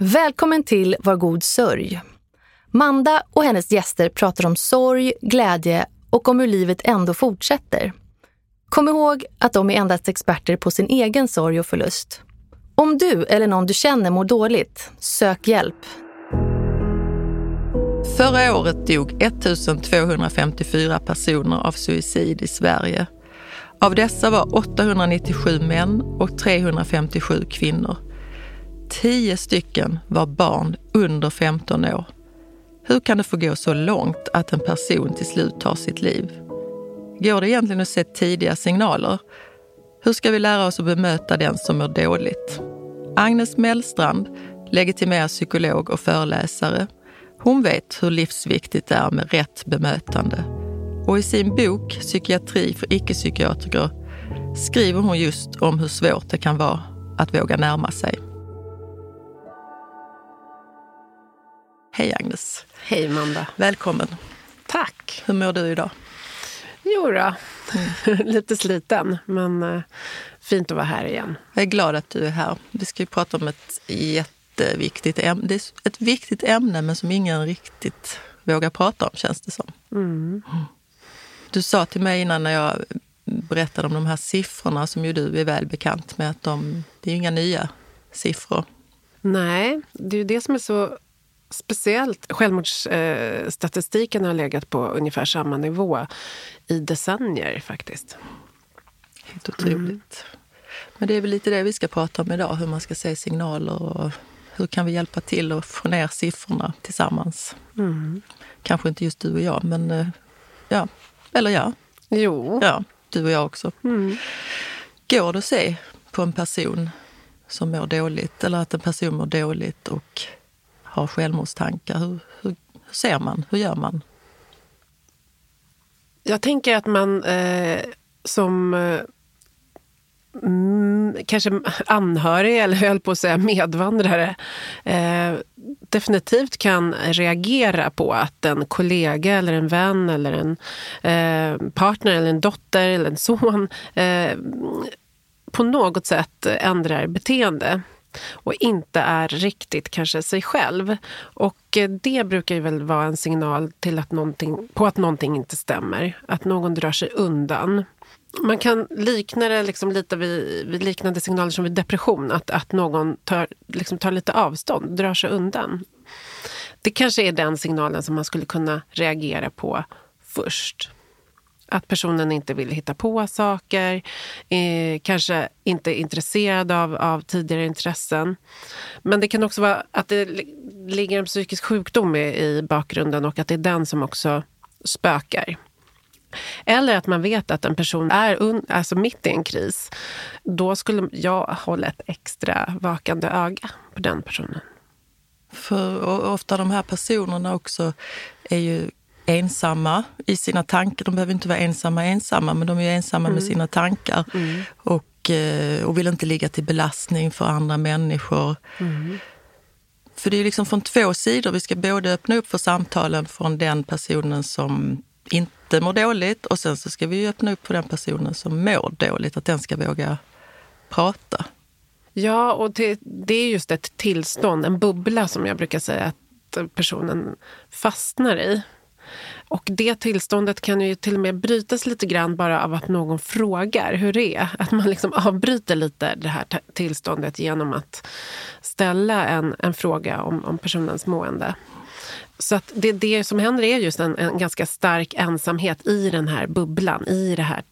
Välkommen till Var god sörj. Manda och hennes gäster pratar om sorg, glädje och om hur livet ändå fortsätter. Kom ihåg att de är endast experter på sin egen sorg och förlust. Om du eller någon du känner mår dåligt, sök hjälp. Förra året dog 1254 personer av suicid i Sverige. Av dessa var 897 män och 357 kvinnor. Tio stycken var barn under 15 år. Hur kan det få gå så långt att en person till slut tar sitt liv? Går det egentligen att se tidiga signaler? Hur ska vi lära oss att bemöta den som mår dåligt? Agnes Mellstrand, legitimerad psykolog och föreläsare, hon vet hur livsviktigt det är med rätt bemötande. Och i sin bok Psykiatri för icke-psykiatriker skriver hon just om hur svårt det kan vara att våga närma sig. Hej Agnes! Hej Manda! Välkommen! Tack! Hur mår du idag? Jo då. Mm. lite sliten, men uh, fint att vara här igen. Jag är glad att du är här. Vi ska ju prata om ett jätteviktigt ämne. Det är ett viktigt ämne, men som ingen riktigt vågar prata om, känns det som. Mm. Du sa till mig innan när jag berättade om de här siffrorna, som ju du är väl bekant med, att de, det är inga nya siffror. Nej, det är ju det som är så speciellt. Självmordsstatistiken har legat på ungefär samma nivå i decennier faktiskt. Helt otroligt. Mm. Men det är väl lite det vi ska prata om idag, hur man ska se signaler och hur kan vi hjälpa till att få ner siffrorna tillsammans? Mm. Kanske inte just du och jag, men eh, ja, eller ja. Jo. Ja, du och jag också. Mm. Går det att se på en person som mår dåligt eller att en person mår dåligt och har självmordstankar? Hur, hur, hur ser man? Hur gör man? Jag tänker att man eh, som eh, mm, kanske anhörig, eller höll på att säga medvandrare eh, definitivt kan reagera på att en kollega eller en vän eller en eh, partner eller en dotter eller en son eh, på något sätt ändrar beteende och inte är riktigt kanske sig själv. Och eh, det brukar ju väl vara en signal till att på att någonting inte stämmer. Att någon drar sig undan. Man kan likna det liksom lite vid, vid, liknande signaler som vid depression. Att, att någon tar, liksom tar lite avstånd, drar sig undan. Det kanske är den signalen som man skulle kunna reagera på först. Att personen inte vill hitta på saker, eh, kanske inte är intresserad av, av tidigare intressen. Men det kan också vara att det ligger en psykisk sjukdom i, i bakgrunden och att det är den som också spökar. Eller att man vet att en person är un, alltså mitt i en kris. Då skulle jag hålla ett extra vakande öga på den personen. För ofta de här personerna också är ju ensamma i sina tankar. De behöver inte vara ensamma ensamma, men de är ensamma mm. med sina tankar. Mm. Och, eh, och vill inte ligga till belastning för andra människor. Mm. För det är liksom från två sidor. Vi ska både öppna upp för samtalen från den personen som inte mår dåligt och sen så ska vi öppna upp för den personen som mår dåligt, att den ska våga prata. Ja, och det, det är just ett tillstånd, en bubbla som jag brukar säga att personen fastnar i. Och det tillståndet kan ju till och med brytas lite grann bara av att någon frågar hur det är. Att man liksom avbryter lite det här tillståndet genom att ställa en, en fråga om, om personens mående. Så att det, det som händer är just en, en, ganska stark ensamhet i den här bubblan, i det här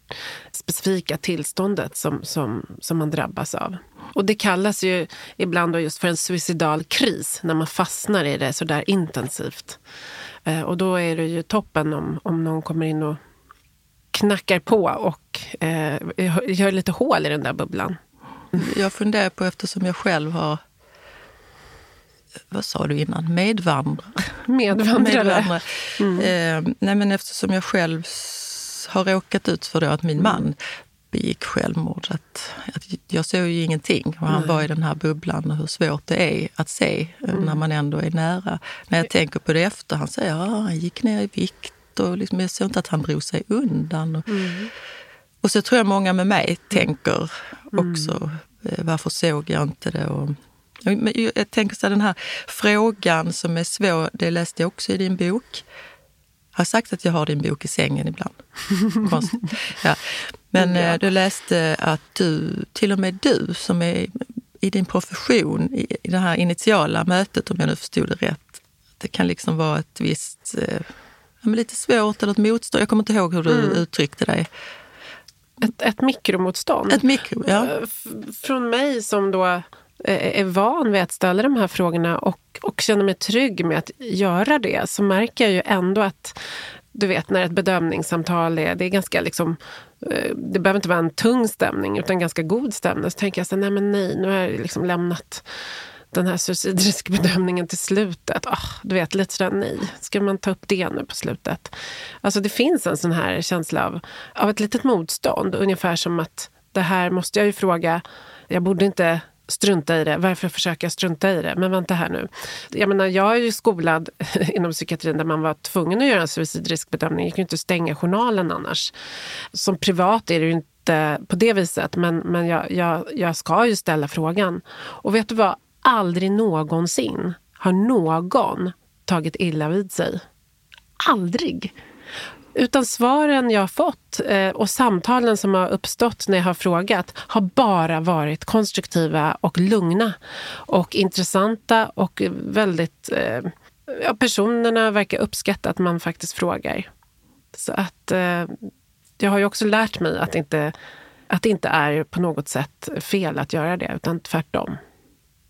specifika tillståndet som, som, som man drabbas av. Och det kallas ju ibland då just för en suicidal kris, när man fastnar i det så där intensivt. Eh, och då är det ju toppen om, om någon kommer in och knackar på och eh, gör lite hål i den där bubblan. Jag funderar på, eftersom jag själv har vad sa du innan? Medvandrare. Medvandrare. Medvandrare. Mm. Eh, nej men eftersom jag själv har råkat ut för det att min man begick självmord. Att, att jag såg ju ingenting och han Nej. var i den här bubblan och hur svårt det är att se mm. när man ändå är nära. När jag tänker på det efter, han säger att han gick ner i vikt och liksom, jag såg inte att han drog sig undan. Och, mm. och så tror jag många med mig tänker också, mm. varför såg jag inte det? Och, Jag tänker så här, den här frågan som är svår, det läste jag också i din bok. Har sagt att jag har din bok i sängen ibland. ja. Men ja. Eh, du läste att du, till och med du som är i din profession, i, det här initiala mötet, om jag nu förstod det rätt, det kan liksom vara ett visst, eh, lite svårt eller ett motstånd. Jag kommer inte ihåg hur du mm. uttryckte dig. Ett, ett mikromotstånd? Ett mikro, ja. Eh, från mig som då Eh, är van vid att ställa de här frågorna och, och känner mig trygg med att göra det så märker jag ju ändå att du vet när ett bedömningssamtal är, det är ganska liksom, eh, det behöver inte vara en tung stämning utan ganska god stämning. Så tänker jag så nej men nej, nu har jag liksom lämnat den här suicidriskbedömningen till slutet. Oh, du vet, lite sådär nej, ska man ta upp det nu på slutet? Alltså det finns en sån här känsla av, av ett litet motstånd. Ungefär som att det här måste jag ju fråga, jag borde inte strunta i det. Varför försöka jag strunta i det? Men vänta här nu. Jag menar, jag är ju skolad inom psykiatrin där man var tvungen att göra en suicidriskbedömning. Det gick ju inte att stänga journalen annars. Som privat är det ju inte på det viset, men, men jag, jag, jag ska ju ställa frågan. Och vet du vad? Aldrig någonsin har någon tagit illa vid sig. Aldrig! Utan svaren jag har fått eh, och samtalen som har uppstått när jag har frågat har bara varit konstruktiva och lugna och intressanta och väldigt... Eh, ja, personerna verkar uppskatta att man faktiskt frågar. Så att eh, jag har ju också lärt mig att, inte, att det inte är på något sätt fel att göra det, utan tvärtom.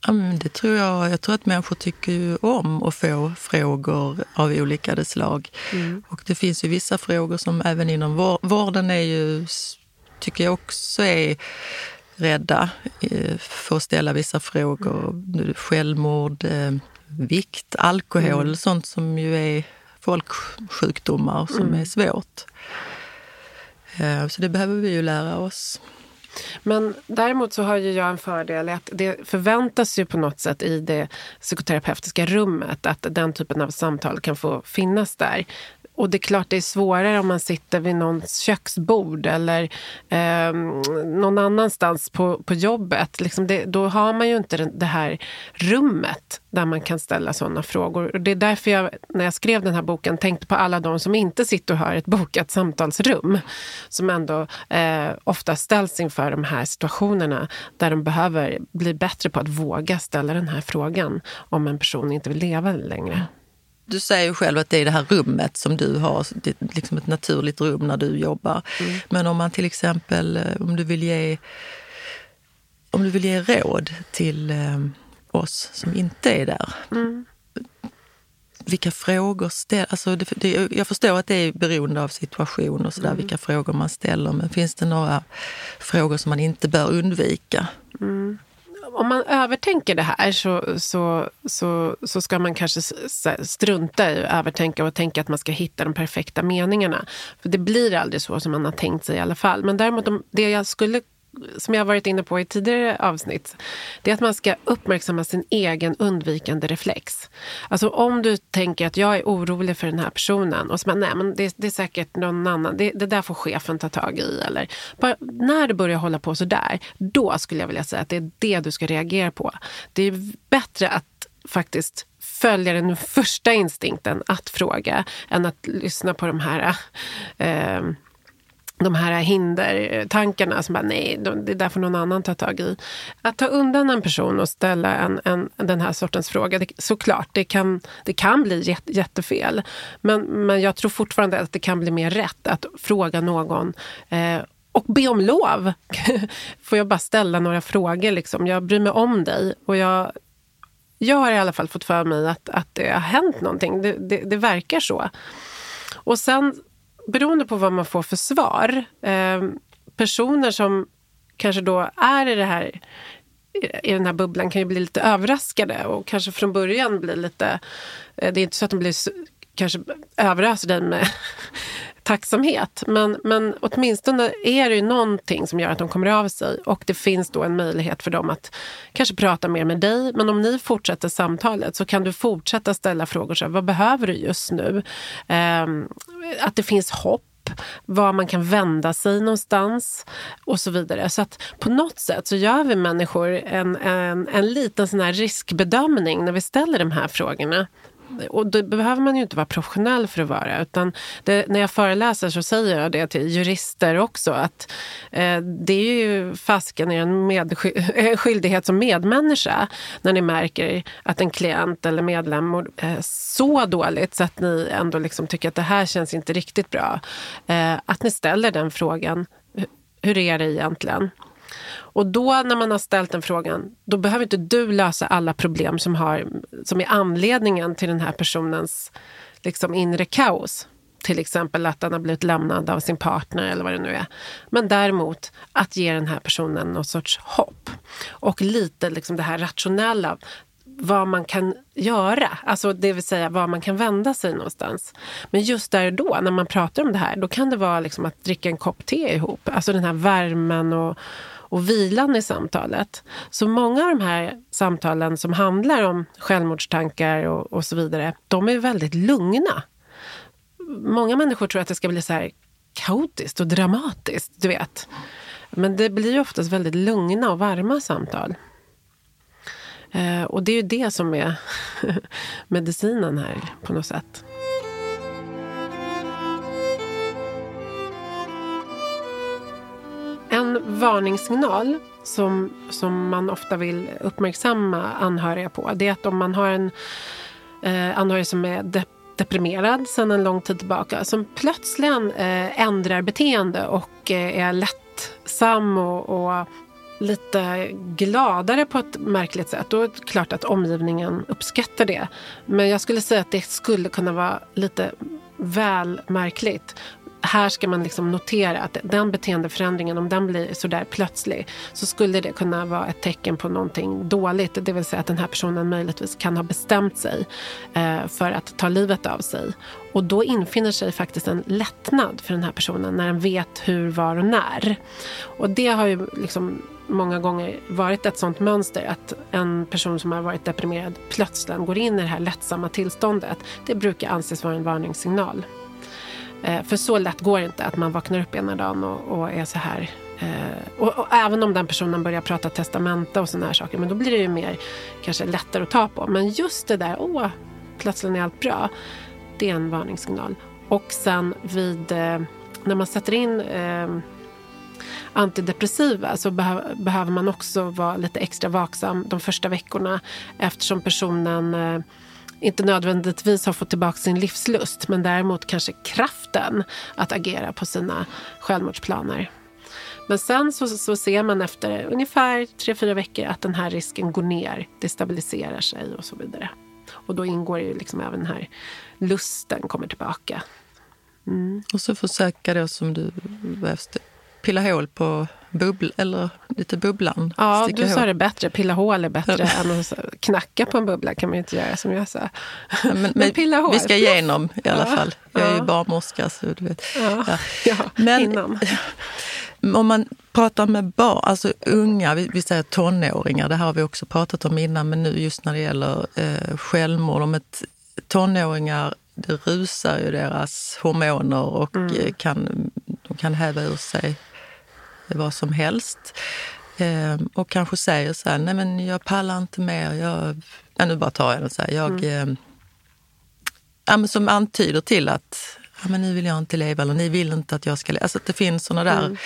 Ja, det tror jag. Jag tror att människor tycker om att få frågor av olika slag. Mm. Och det finns ju vissa frågor som även inom vården är ju, tycker jag också är rädda eh, för att ställa vissa frågor. Mm. Självmord, eh, vikt, alkohol, mm. sånt som ju är folksjukdomar som mm. är svårt. Eh, så det behöver vi ju lära oss. Men däremot så har ju jag en fördel att det förväntas ju på något sätt i det psykoterapeutiska rummet att den typen av samtal kan få finnas där. Och det är klart det är svårare om man sitter vid någons köksbord eller eh, någon annanstans på, på jobbet. Liksom det, då har man ju inte det här rummet där man kan ställa sådana frågor. Och det är därför jag, när jag skrev den här boken, tänkte på alla de som inte sitter och har ett bokat samtalsrum. Som ändå eh, ofta ställs inför de här situationerna där de behöver bli bättre på att våga ställa den här frågan om en person inte vill leva längre. Du säger ju själv att det är det här rummet som du har, det är liksom ett naturligt rum när du jobbar. Mm. Men om man till exempel, eh, om du vill ge, om du vill ge råd till eh, oss som inte är där. Mm. Vilka frågor ställer... Alltså det, det, jag förstår att det är beroende av situation och sådär, mm. vilka frågor man ställer. Men finns det några frågor som man inte bör undvika? Mm om man övertänker det här så, så, så, så ska man kanske strunta i att övertänka och tänka att man ska hitta de perfekta meningarna. För Det blir aldrig så som man har tänkt sig i alla fall. Men däremot det jag skulle som jag varit inne på i tidigare avsnitt, det är att man ska uppmärksamma sin egen undvikande reflex. Alltså om du tänker att jag är orolig för den här personen och så bara, nej men det, det, är säkert någon annan, det, det, där får chefen ta tag i. Eller bara, när du börjar hålla på så där, då skulle jag vilja säga att det är det du ska reagera på. Det är bättre att faktiskt följa den första instinkten att fråga än att lyssna på de här eh, de här hindertankarna som bara nej, det där får någon annan ta tag i. Att ta undan en person och ställa en, en, den här sortens fråga, det, såklart, det kan, det kan bli jätte, jättefel. Men, men jag tror fortfarande att det kan bli mer rätt att fråga någon eh, och be om lov. får jag bara ställa några frågor? Liksom. Jag bryr mig om dig och jag, jag har i alla fall fått för mig att, att det har hänt någonting. Det, det, det verkar så. Och sen beroende på vad man får för svar, eh, personer som kanske då är i, det här, i den här bubblan kan ju bli lite överraskade och kanske från början bli lite... Eh, det är inte så att de blir kanske överöser dig med tacksamhet. Men, men åtminstone är det ju någonting som gör att de kommer av sig och det finns då en möjlighet för dem att kanske prata mer med dig. Men om ni fortsätter samtalet så kan du fortsätta ställa frågor. Så vad behöver du just nu? Eh, att det finns hopp hopp, var man kan vända sig någonstans och så vidare. Så att på något sätt så gör vi människor en, en, en liten sån här riskbedömning när vi ställer de här frågorna. Och det behöver man ju inte vara professionell för att vara. Utan det, när jag föreläser så säger jag det till jurister också. Att eh, Det är ju fasken en skyldighet som medmänniska när ni märker att en klient eller medlem mår eh, så dåligt så att ni ändå liksom tycker att det här känns inte riktigt bra. Eh, att ni ställer den frågan. Hur är det egentligen? Och då när man har ställt den frågan, då behöver inte du lösa alla problem som, har, som är anledningen till den här personens liksom, inre kaos. Till exempel att den har blivit lämnad av sin partner eller vad det nu är. Men däremot att ge den här personen någon sorts hopp. Och lite liksom det här rationella vad man kan göra, alltså det vill säga var man kan vända sig någonstans. Men just där och då, när man pratar om det här, då kan det vara liksom att dricka en kopp te ihop. Alltså den här värmen och, och vilan i samtalet. Så många av de här samtalen som handlar om självmordstankar och, och så vidare, de är väldigt lugna. Många människor tror att det ska bli så här kaotiskt och dramatiskt, du vet. Men det blir ju oftast väldigt lugna och varma samtal. Eh, och det är ju det som är medicinen här på något sätt. En varningssignal som, som man ofta vill uppmärksamma anhöriga på det är att om man har en eh, anhörig som är de deprimerad sedan en lång tid tillbaka som plötsligen eh, ändrar beteende och eh, är lättsam och, och lite gladare på ett märkligt sätt. Då är det klart att omgivningen uppskattar det. Men jag skulle säga att det skulle kunna vara lite väl märkligt här ska man liksom notera att den beteendeförändringen, om den blir sådär plötslig, så skulle det kunna vara ett tecken på någonting dåligt. Det vill säga att den här personen möjligtvis kan ha bestämt sig eh, för att ta livet av sig. Och då infinner sig faktiskt en lättnad för den här personen när den vet hur, var och när. Och det har ju liksom många gånger varit ett sånt mönster att en person som har varit deprimerad plötsligt går in i det här lättsamma tillståndet. Det brukar anses vara en varningssignal. Eh, för så lätt går det inte att man vaknar upp ena dagen och, och är så här. Eh, och, och, även om den personen börjar prata testamente och sådana här saker, men då blir det ju mer kanske lättare att ta på. Men just det där, åh, plötsligt är allt bra. Det är en varningssignal. Och sen vid, eh, när man sätter in eh, antidepressiva så beh behöver man också vara lite extra vaksam de första veckorna eftersom personen eh, inte nödvändigtvis har fått tillbaka sin livslust men däremot kanske kraften att agera på sina självmordsplaner. Men sen så, så ser man efter ungefär tre fyra veckor att den här risken går ner, det stabiliserar sig och så vidare. Och då ingår ju liksom även den här lusten kommer tillbaka. Mm. Och så försöka då som du pilla hål på bubbl eller lite bubblan. Ja, du sa det bättre. Pilla hål är bättre än att knacka på en bubbla kan man ju inte göra som jag sa. Ja, men, men pilla hål. Vi ska igenom i alla fall. Jag är ju barnmorska så du vet. Ja, ja. men innan. om man pratar med barn, alltså unga, vi, vi säger tonåringar, det här har vi också pratat om innan, men nu just när det gäller eh, självmord, om ett tonåringar det rusar ju deras hormoner och mm. Eh, kan, de kan häva ur sig vad som helst. Eh, och kanske säger så här, nej men jag pallar inte mer. Jag, ja, nu bara tar jag det så här. Jag, mm. eh, ja, men som antyder till att ja, men nu vill jag inte leva eller ni vill inte att jag ska leva. Alltså att det finns såna där mm.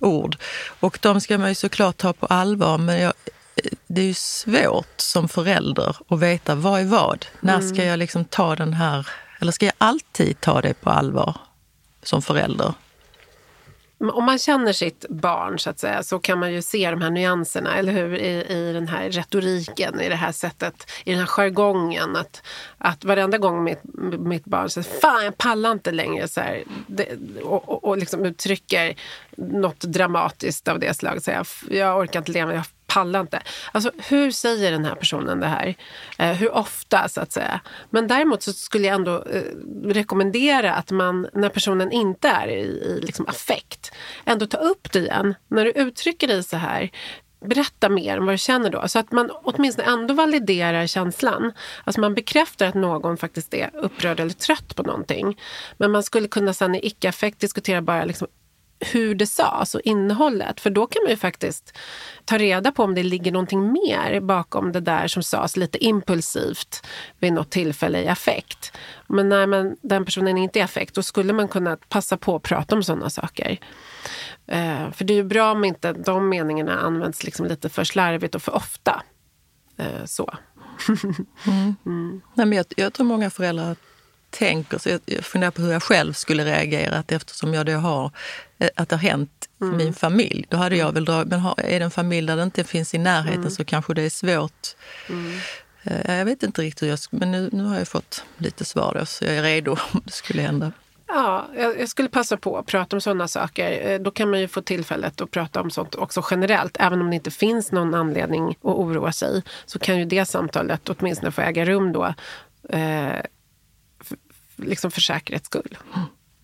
ord. Och de ska man ju såklart ta på allvar. Men jag, det är ju svårt som förälder att veta vad är vad. När ska mm. jag liksom ta den här, eller ska jag alltid ta det på allvar som förälder? Om man känner sitt barn så att säga så kan man ju se de här nyanserna, eller hur? I, i den här retoriken, i det här sättet, i den här jargongen. Att, att varenda gång mitt, mitt barn säger Fan, jag pallar inte längre så här, det, och, och, och liksom uttrycker något dramatiskt av det slaget. Så jag, jag orkar inte leva, jag pallar inte. Alltså, hur säger den här personen det här? Eh, hur ofta, så att säga? Men däremot så skulle jag ändå eh, rekommendera att man, när personen inte är i, i liksom affekt, ändå ta upp det igen. När du uttrycker dig så här, berätta mer om vad du känner då. Så att man åtminstone ändå validerar känslan. Alltså man bekräftar att någon faktiskt är upprörd eller trött på någonting. Men man skulle kunna sen i icke-affekt diskutera bara liksom hur det sades och innehållet. För då kan man ju faktiskt ta reda på om det ligger någonting mer bakom det där som sades lite impulsivt vid något tillfälle i affekt. Men när man, den personen inte är i affekt, då skulle man kunna passa på att prata om sådana saker. Eh, för det är ju bra om inte de meningarna används liksom lite för slarvigt och för ofta. Eh, så. mm. Mm. Nej, men jag, jag tror många föräldrar tänker, så jag, funderar på hur jag själv skulle reagerat eftersom jag då har, eh, att det har hänt mm. min familj. Då hade jag väl dragit, men är det en familj där det inte finns i närheten mm. så kanske det är svårt. Mm. Eh, jag vet inte riktigt hur jag men nu, nu har jag fått lite svar då, så jag är redo om det skulle hända. Ja, jag skulle passa på att prata om sådana saker. Eh, då kan man ju få tillfället att prata om sånt också generellt. Även om det inte finns någon anledning att oroa sig så kan ju det samtalet åtminstone få äga rum då. Eh, liksom för säkerhets skull.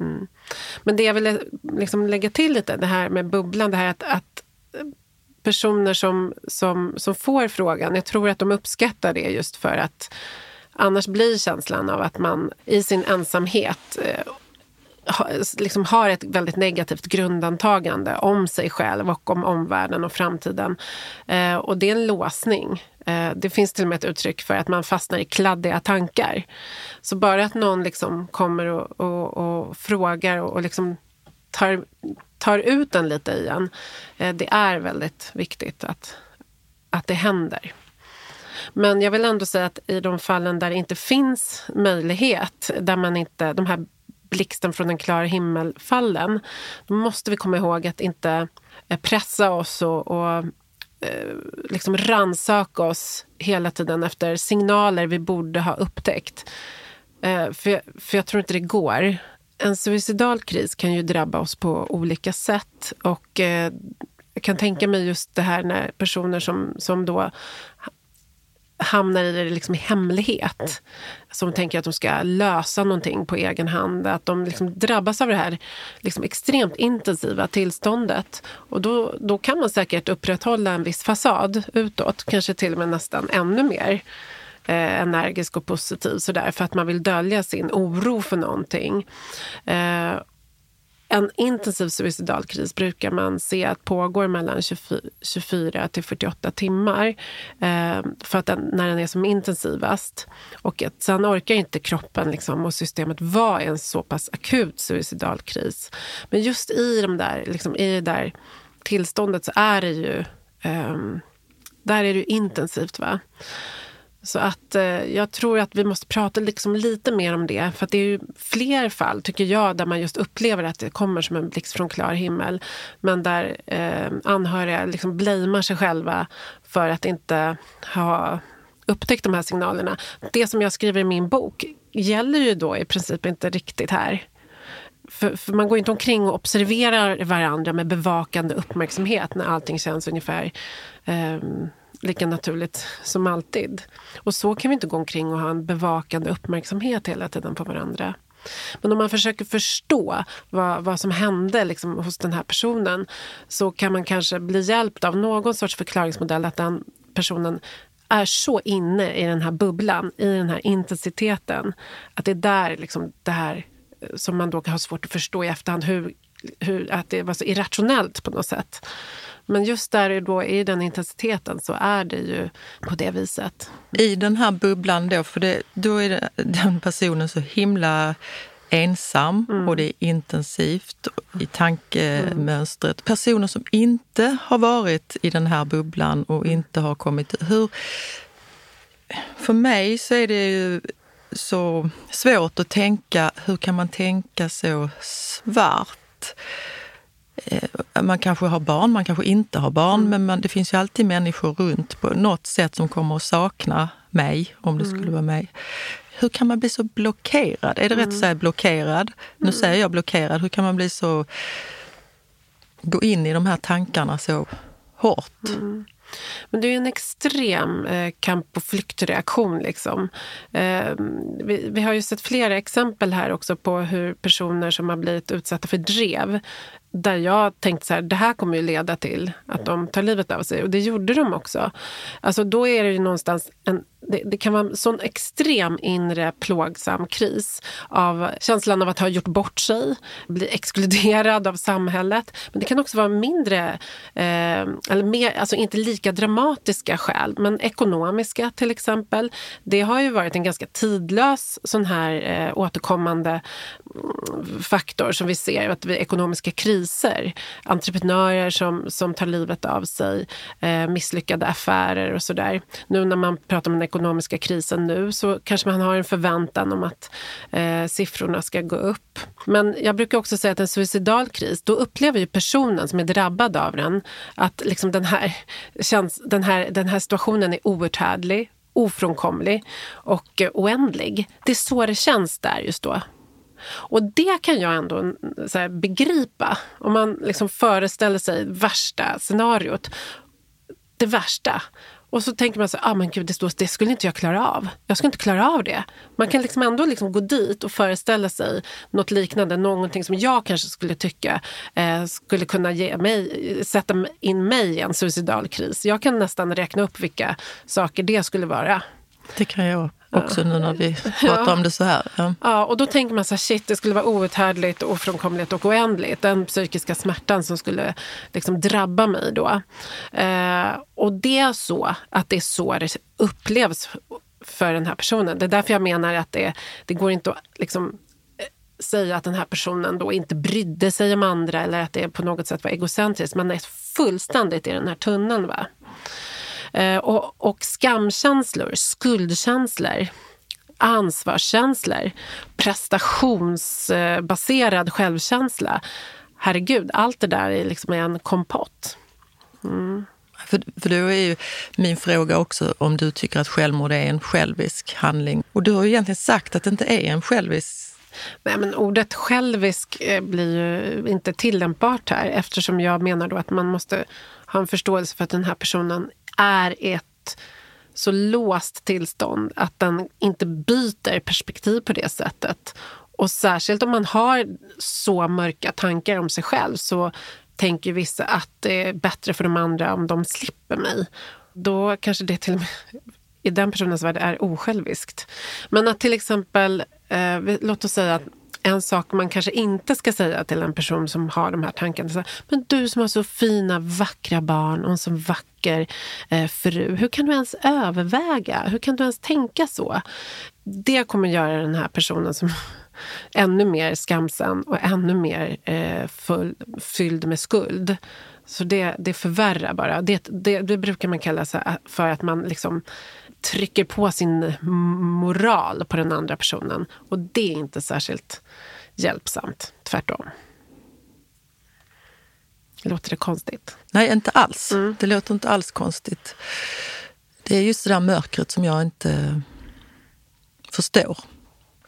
Mm. Men det jag ville liksom lägga till lite, det här med bubblan, det här att, att personer som, som, som får frågan, jag tror att de uppskattar det just för att annars blir känslan av att man i sin ensamhet eh, liksom har ett väldigt negativt grundantagande om sig själv och om omvärlden och framtiden. Eh, och det är en låsning. Eh, det finns till och med ett uttryck för att man fastnar i kladdiga tankar. Så bara att någon liksom kommer och, och, och frågar och, och liksom tar, tar ut den lite igen. en det är väldigt viktigt att, att det händer. Men jag vill ändå säga att i de fallen där det inte finns möjlighet, där man inte, de här blixten från en klar himmel-fallen, då måste vi komma ihåg att inte eh, pressa oss och, och eh, liksom ransaka oss hela tiden efter signaler vi borde ha upptäckt. Eh, för, för jag tror inte det går. En suicidal kris kan ju drabba oss på olika sätt. Och eh, jag kan tänka mig just det här när personer som, som då hamnar i det liksom i hemlighet. Som tänker att de ska lösa någonting på egen hand. Att de liksom drabbas av det här liksom extremt intensiva tillståndet. Och då, då kan man säkert upprätthålla en viss fasad utåt. Kanske till och med nästan ännu mer eh, energisk och positiv sådär, för att man vill dölja sin oro för någonting. Eh, en intensiv suicidal kris brukar man se att pågår mellan 24 till 48 timmar. Eh, för att den, när den är som intensivast. Och att sen orkar inte kroppen liksom, och systemet vara i en så pass akut suicidal kris. Men just i, de där, liksom, i det där tillståndet så är det ju eh, där är det intensivt. va så att eh, jag tror att vi måste prata liksom lite mer om det. För det är ju fler fall, tycker jag, där man just upplever att det kommer som en blixt från klar himmel. Men där eh, anhöriga liksom blamear sig själva för att inte ha upptäckt de här signalerna. Det som jag skriver i min bok gäller ju då i princip inte riktigt här. För, för, man går inte omkring och observerar varandra med bevakande uppmärksamhet när allting känns ungefär eh, lika naturligt som alltid. Och så kan vi inte gå omkring och ha en bevakande uppmärksamhet hela tiden på varandra. Men om man försöker förstå vad, vad som hände liksom, hos den här personen så kan man kanske bli hjälpt av någon sorts förklaringsmodell att den personen är så inne i den här bubblan, i den här intensiteten att det är där liksom, det här eh, som man då kan ha svårt att förstå i efterhand hur, hur, att det var så irrationellt på något sätt. Men just där då i den intensiteten så är det ju på det viset. I den här bubblan då, för det, då är det, den personen så himla ensam mm. och det är intensivt i tankemönstret. Mm. Personer som inte har varit i den här bubblan och inte har kommit... Hur, för mig så är det ju så svårt att tänka, hur kan man tänka så svart? Eh, man kanske har barn, man kanske inte har barn, mm. men man, det finns ju alltid människor runt på något sätt som kommer att sakna mig, om det mm. skulle vara mig. Hur kan man bli så blockerad? Är det mm. rätt att mm. säga blockerad? Nu mm. säger jag blockerad. Hur kan man bli så... Gå in i de här tankarna så hårt? Mm. Men det är en extrem eh, kamp och flyktreaktion. Liksom. Eh, vi, vi, har ju sett flera exempel här också på hur personer som har blivit utsatta för drev där jag tänkte så här, det här kommer ju leda till att de tar livet av sig. Och det gjorde de också. Alltså då är det ju någonstans en det, det, kan vara en sån extrem inre plågsam kris av känslan av att ha gjort bort sig, bli exkluderad av samhället. Men det kan också vara mindre, eh, eller mer, alltså inte lika dramatiska skäl, men ekonomiska till exempel. Det har ju varit en ganska tidlös sån här eh, återkommande mm, faktor som vi ser att vid ekonomiska kriser, entreprenörer som, som tar livet av sig, eh, misslyckade affärer och sådär. Nu när man pratar om den ekonomiska krisen nu så kanske man har en förväntan om att eh, siffrorna ska gå upp. Men jag brukar också säga att en suicidal kris, då upplever ju personen som är drabbad av den att liksom den, här, känns, den, här, den här situationen är outhärdlig, ofrånkomlig och eh, oändlig. Det är så det känns där just då. Och det kan jag ändå här, begripa. Om man liksom föreställer sig värsta scenariot. Det värsta. Och så tänker man så ah, men gud, det, stod, det skulle inte jag klara av. Jag skulle inte klara av det. Man kan liksom ändå liksom gå dit och föreställa sig något liknande. Någonting som jag kanske skulle tycka eh, skulle kunna ge mig, sätta in mig i en suicidal kris. Jag kan nästan räkna upp vilka saker det skulle vara. Det kan jag också nu när vi pratar ja. om det så här. Ja. ja. och då tänker man så här, shit, det skulle vara outhärdligt, ofrånkomligt och oändligt. Den psykiska smärtan som skulle liksom drabba mig då. Eh, och det är så att det är så det upplevs för den här personen. Det är därför jag menar att det, det går inte att liksom, eh, säga att den här personen då inte brydde sig om andra eller att det på något sätt var egocentriskt. Man är fullständigt i den här tunneln. Va? Eh, och, och skamkänslor, skuldkänslor ansvarskänslor, prestationsbaserad självkänsla. Herregud, allt det där är liksom en kompott. Mm. För, för då är ju min fråga också om du tycker att självmord är en självisk handling. Och du har ju egentligen sagt att det inte är en självisk Nej, men ordet självisk eh, blir ju inte tillämpbart här eftersom jag menar då att man måste ha en förståelse för att den här personen är ett så låst tillstånd att den inte byter perspektiv på det sättet. Och särskilt om man har så mörka tankar om sig själv så tänker vissa att det är bättre för de andra om de slipper mig. Då kanske det till och med i den personens värld är osjälviskt. Men att till exempel, eh, låt oss säga att en sak man kanske inte ska säga till en person som har de här tankarna. Men du som har så fina, vackra barn och en så vacker eh, fru. Hur kan du ens överväga? Hur kan du ens tänka så? Det kommer göra den här personen som ännu mer skamsen och ännu mer eh, full, fylld med skuld. Så det, det förvärrar bara. Det, det, det brukar man kalla eh, för att man liksom trycker på sin moral på den andra personen. Och det är inte särskilt hjälpsamt. Tvärtom. Låter det konstigt? Nej, inte alls. Mm. Det låter inte alls konstigt. Det är just det där mörkret som jag inte förstår.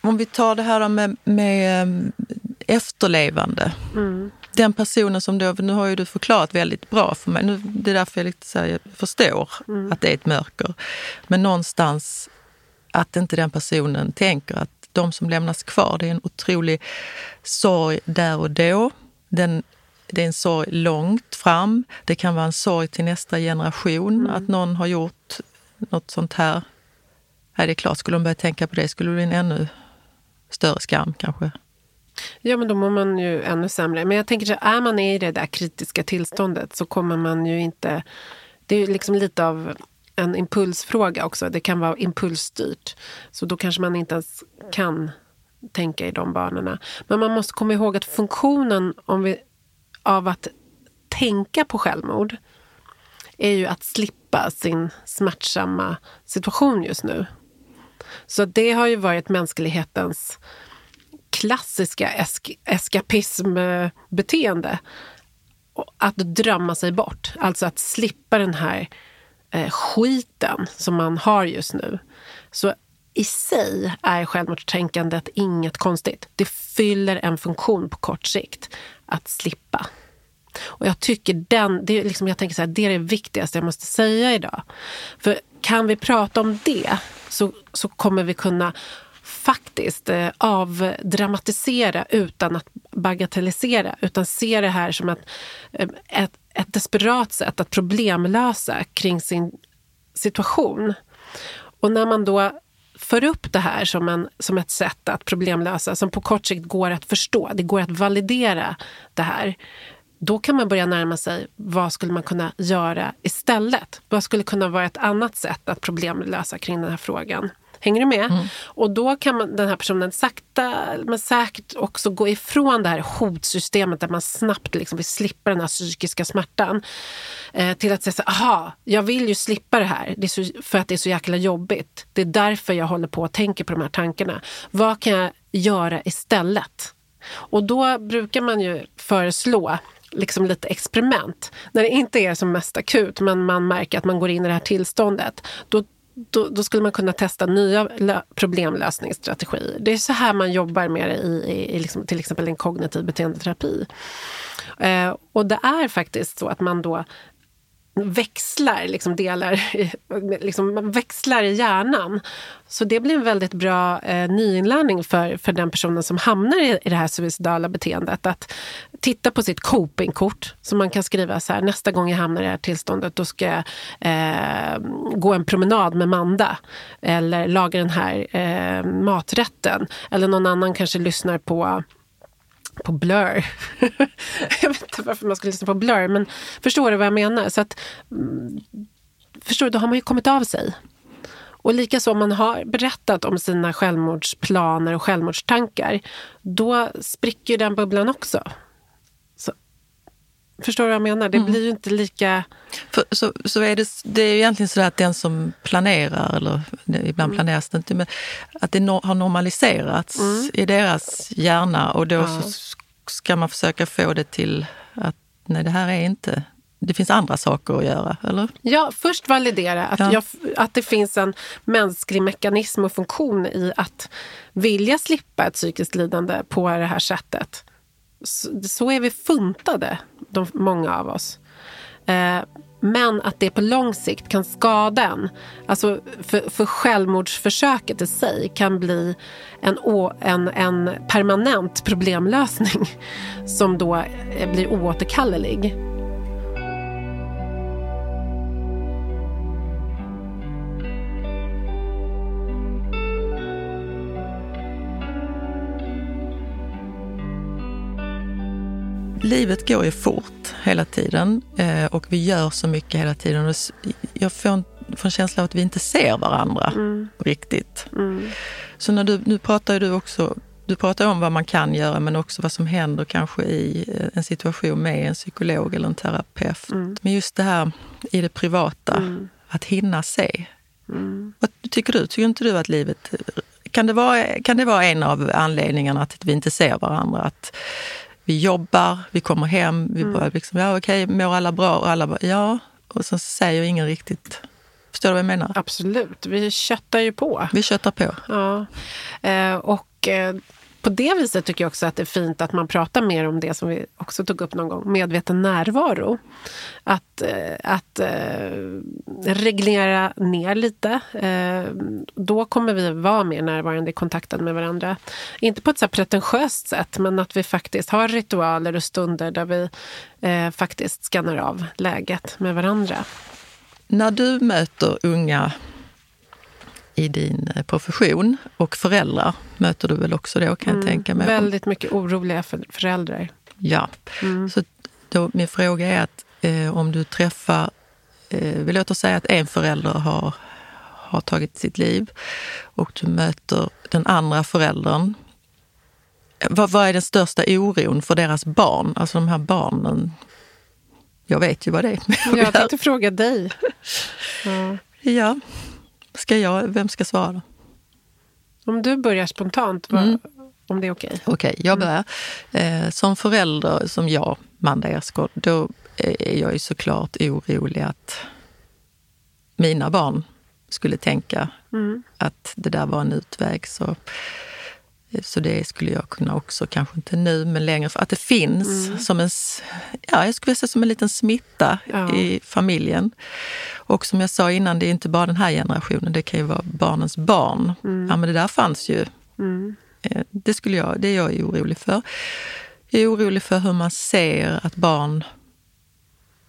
Om vi tar det här med, med eh, efterlevande. Mm den personen som då, nu har ju du förklarat väldigt bra för mig, nu, det är därför jag lite så här, förstår mm. att det är ett mörker. Men någonstans att inte den personen tänker att de som lämnas kvar, det är en otrolig sorg där och då. Den, det är en sorg långt fram. Det kan vara en sorg till nästa generation mm. att någon har gjort något sånt här. Nej, det är klart, skulle de börja tänka på det skulle det bli en ännu större skam kanske. Ja, men då mår man ju ännu sämre. Men jag tänker så är man i det där kritiska tillståndet så kommer man ju inte... Det är ju liksom lite av en impulsfråga också. Det kan vara impulsstyrt. Så då kanske man inte ens kan tänka i de banorna. Men man måste komma ihåg att funktionen om vi, av att tänka på självmord är ju att slippa sin smärtsamma situation just nu. Så det har ju varit mänsklighetens klassiska esk eskapismbeteende. Att drömma sig bort, alltså att slippa den här eh, skiten som man har just nu. Så i sig är självmordstänkandet inget konstigt. Det fyller en funktion på kort sikt, att slippa. Och jag tycker den, det är, liksom, jag tänker så här, det är det viktigaste jag måste säga idag. För kan vi prata om det så, så kommer vi kunna faktiskt eh, avdramatisera utan att bagatellisera. Utan se det här som ett, eh, ett, ett desperat sätt att problemlösa kring sin situation. Och när man då för upp det här som, en, som ett sätt att problemlösa som på kort sikt går att förstå, det går att validera det här då kan man börja närma sig vad skulle man kunna göra istället? Vad skulle kunna vara ett annat sätt att problemlösa kring den här frågan? Hänger du med? Mm. Och då kan man, den här personen sakta men säkert också gå ifrån det här hotsystemet där man snabbt liksom vill slippa den här psykiska smärtan. Eh, till att säga så aha, jag vill ju slippa det här det så, för att det är så jäkla jobbigt. Det är därför jag håller på och tänker på de här tankarna. Vad kan jag göra istället? Och då brukar man ju föreslå liksom lite experiment. När det inte är som mest akut men man märker att man går in i det här tillståndet. Då, då, då skulle man kunna testa nya problemlösningsstrategier. Det är så här man jobbar med det i, i, i liksom, till exempel en kognitiv beteendeterapi. Eh, och det är faktiskt så att man då växlar, liksom delar, liksom, man växlar i hjärnan. Så det blir en väldigt bra eh, nyinlärning för, för den personen som hamnar i, i det här suicidala beteendet. Att titta på sitt copingkort, som man kan skriva så här, nästa gång jag hamnar i det här tillståndet då ska jag eh, gå en promenad med Manda. Eller laga den här eh, maträtten. Eller någon annan kanske lyssnar på på Blur. jag vet inte varför man skulle lyssna på Blur, men förstår du vad jag menar? Så att, mm, förstår du, då har man ju kommit av sig. Och likaså om man har berättat om sina självmordsplaner och självmordstankar, då spricker den bubblan också. Förstår du vad jag menar? Det mm. blir ju inte lika... För, så, så är det, det är ju egentligen så att den som planerar, eller ibland mm. planeras det inte, men att det no, har normaliserats mm. i deras hjärna och då ja. så ska man försöka få det till att nej, det här är inte det finns andra saker att göra, eller? Ja, först validera att, ja. jag, att det finns en mänsklig mekanism och funktion i att vilja slippa ett psykiskt lidande på det här sättet. Så, är vi funtade, de, många av oss. Eh, men att det på lång sikt kan skada en. Alltså för, för självmordsförsöket i sig kan bli en, en, en permanent problemlösning som då eh, blir oåterkallelig. Livet går ju fort hela tiden eh, och vi gör så mycket hela tiden. Jag får en, får en känsla av att vi inte ser varandra mm. riktigt. Mm. Så när du, nu pratar du också du pratar om vad man kan göra men också vad som händer kanske i eh, en situation med en psykolog eller en terapeut. Mm. Men just det här i det privata, mm. att hinna se. Mm. Vad tycker du? Tycker inte du att livet... Kan det, vara, kan det vara en av anledningarna till att vi inte ser varandra? Att vi jobbar, vi kommer hem, vi mm. bara liksom, ja okej, mår alla bra? Och alla bara, ja. Och så säger ingen riktigt. Förstår du vad jag menar? Absolut, vi köttar ju på. Vi köttar på. Ja. Eh, och eh, på det viset tycker jag också att det är fint att man pratar mer om det som vi också tog upp någon gång, medveten närvaro. Att, eh, att eh, reglera ner lite. Eh, då kommer vi vara mer närvarande i kontakten med varandra. Inte på ett så pretentiöst sätt, men att vi faktiskt har ritualer och stunder där vi faktiskt skannar av läget med varandra. När du möter unga i din eh, profession och föräldrar möter du väl också då kan mm, jag tänka mig? Väldigt mycket oroliga för föräldrar. Ja, mm. så då, min fråga är att eh, om du träffar, eh, vi låter säga att en förälder har, har tagit sitt liv och du möter den andra föräldern. Vad, vad är den största oron för deras barn? Alltså de här barnen. Jag vet ju vad det är. Jag tänkte fråga dig. Ja. ja. Ska jag, vem ska svara? Om du börjar spontant, vad, mm. om det är okej? Okay. Okej, okay, jag börjar. Eh, som förälder, som jag, Manda Ersgård, då är jag ju såklart orolig att mina barn skulle tänka mm. att det där var en utväg. Så Så det skulle jag kunna också, kanske inte nu, men längre för att det finns mm. som en, ja, jag skulle säga som en liten smitta ja. i familjen. Och som jag sa innan, det är inte bara den här generationen, det kan ju vara barnens barn. Mm. Ja, men det där fanns ju. Mm. Eh, det, skulle jag, det är jag orolig för. Jag är orolig för hur man ser att barn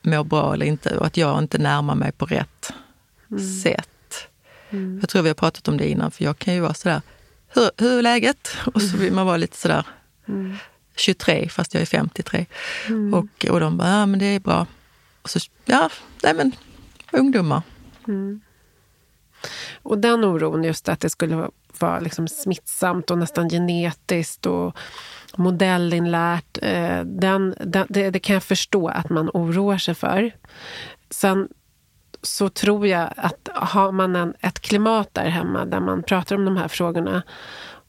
mår bra eller inte och att jag inte närmar mig på rätt mm. sätt. Mm. Jag tror vi har pratat om det innan, för jag kan ju vara sådär, hur, hur är läget? Och så vill man vara lite sådär mm. 23 fast jag är 53. Mm. Och, och de bara, ja men det är bra. Och så, ja, nej men ungdomar. Mm. Och den oron, just att det skulle vara liksom smittsamt och nästan genetiskt och modellinlärt, eh, den, den, det, det kan jag förstå att man oroar sig för. Sen så tror jag att har man en, ett klimat där hemma där man pratar om de här frågorna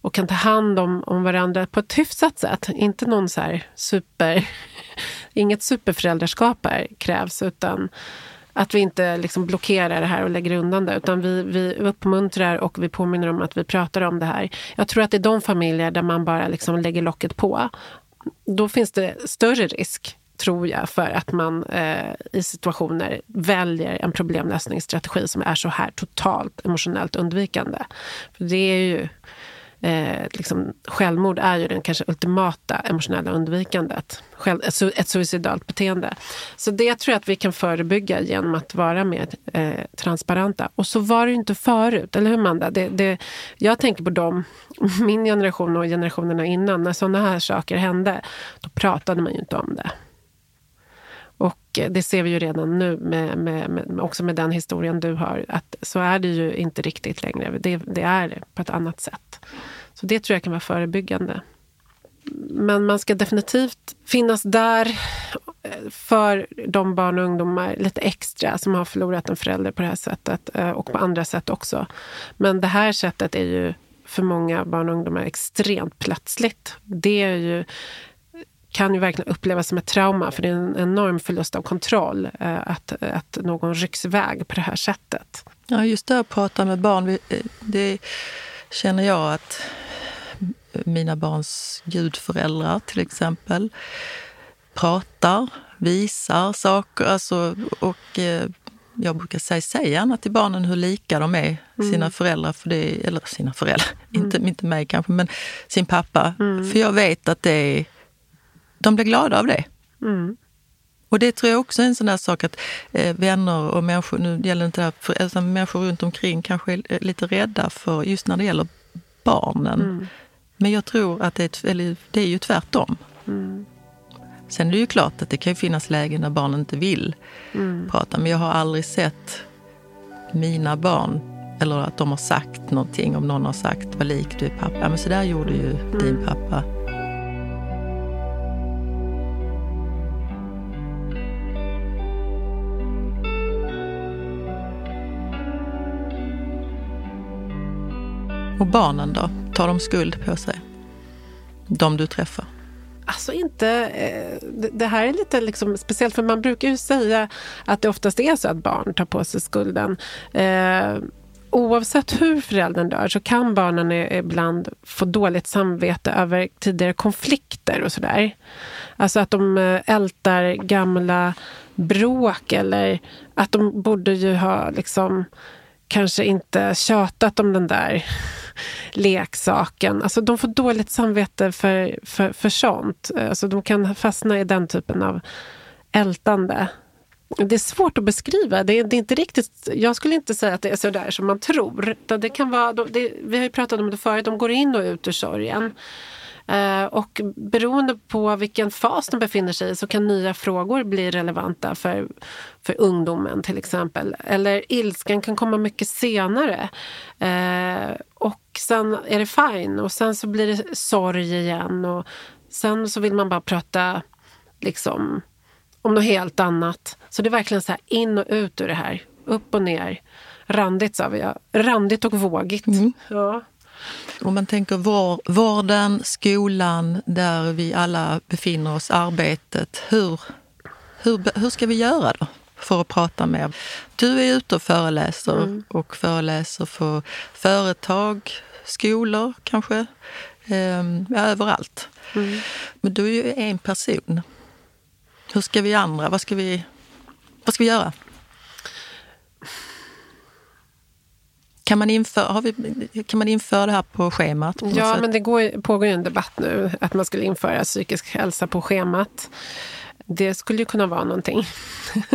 och kan ta hand om, om varandra på ett hyfsat sätt. Inte någon så här super... Inget superföräldraskap här krävs utan att vi inte liksom blockerar det här och lägger undan det. Utan vi, vi uppmuntrar och vi påminner om att vi pratar om det här. Jag tror att i de familjer där man bara liksom lägger locket på. Då finns det större risk tror jag, för att man eh, i situationer väljer en problemlösningsstrategi som är så här totalt emotionellt undvikande. För det är ju eh, liksom, självmord är ju den kanske ultimata emotionella undvikandet. Själv, ett, ett suicidalt beteende. Så det tror jag att vi kan förebygga genom att vara mer eh, transparenta. Och så var det ju inte förut, eller hur Manda? Det, det, jag tänker på dem, min generation och generationerna innan. När sådana här saker hände, då pratade man ju inte om det. Och eh, det ser vi ju redan nu, med, med, med, också med den historien du har, att så är det ju inte riktigt längre. Det, det är på ett annat sätt. Så det tror jag kan vara förebyggande. Men man ska definitivt finnas där eh, för de barn och ungdomar lite extra som har förlorat en förälder på det här sättet eh, och på andra sätt också. Men det här sättet är ju för många barn och ungdomar extremt plötsligt. Det är ju kan ju verkligen upplevas som ett trauma för det är en enorm förlust av kontroll eh, att, att någon rycks iväg på det här sättet. Ja, just det att prata med barn, eh, det känner jag att mina barns gudföräldrar till exempel pratar, visar saker. Alltså, och eh, jag brukar säga, säg gärna till barnen hur lika de är mm. sina föräldrar, för det, eller sina föräldrar, mm. inte, inte mig kanske, men sin pappa. Mm. För jag vet att det är de blir glada av det. Mm. Och det tror jag också är en sån där sak att eh, vänner och människor, nu gäller inte det här, för, alltså, människor runt omkring kanske är lite rädda för just när det gäller barnen. Mm. Men jag tror att det är, eller, det är ju tvärtom. Mm. Sen är det ju klart att det kan finnas lägen där barnen inte vill mm. prata, men jag har aldrig sett mina barn eller att de har sagt någonting, om någon har sagt vad lik du är pappa. Ja, men så där gjorde ju mm. din pappa. Och barnen då? Tar de skuld på sig? De du träffar? Alltså inte... Eh, det här är lite liksom speciellt, för man brukar ju säga att det oftast är så att barn tar på sig skulden. Eh, oavsett hur föräldern dör så kan barnen ibland få dåligt samvete över tidigare konflikter och sådär. Alltså att de eh, ältar gamla bråk eller att de borde ju ha liksom kanske inte tjatat om den där leksaken. Alltså de får dåligt samvete för, för, för sånt. Alltså de kan fastna i den typen av ältande. Det är svårt att beskriva. Det är, det är, inte riktigt, jag skulle inte säga att det är så där som man tror. Det kan vara, det, vi har ju pratat om det förut, de går in och ut ur sorgen. Eh, och beroende på vilken fas de befinner sig i så kan nya frågor bli relevanta för, för ungdomen till exempel. Eller ilskan kan komma mycket senare. Eh, och sen är det fine och sen så blir det sorg igen. Och sen så vill man bara prata liksom om något helt annat. Så det är verkligen så här in och ut ur det här. Upp och ner. Randigt sa vi ja. Randigt och vågigt. Mm. Ja. Om man tänker vården, skolan, där vi alla befinner oss, arbetet. Hur, hur, hur ska vi göra då för att prata mer? Du är ute och föreläser mm. och föreläser för företag, skolor kanske. Um, ja, överallt. Mm. Men du är ju en person. Hur ska vi andra, vad ska vi, vad ska vi göra? Kan man, införa, har vi, kan man införa det här på schemat? På ja, men det går, pågår ju en debatt nu att man skulle införa psykisk hälsa på schemat. Det skulle ju kunna vara någonting.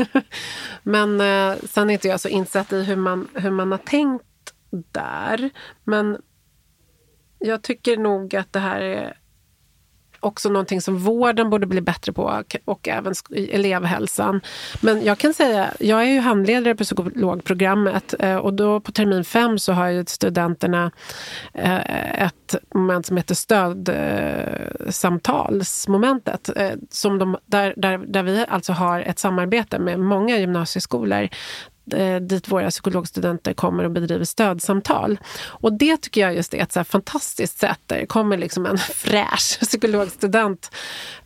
men eh, sen är inte jag så insatt i hur man, hur man har tänkt där. Men jag tycker nog att det här är också någonting som vården borde bli bättre på och även elevhälsan. Men jag kan säga, jag är ju handledare på psykologprogrammet eh, och då på termin fem så har ju studenterna eh, ett moment som heter stödsamtalsmomentet. Eh, som de, där, där, där vi alltså har ett samarbete med många gymnasieskolor Eh, dit våra psykologstudenter kommer och bedriver stödsamtal. Och det tycker jag just är ett så fantastiskt sätt där det kommer liksom en fräsch psykologstudent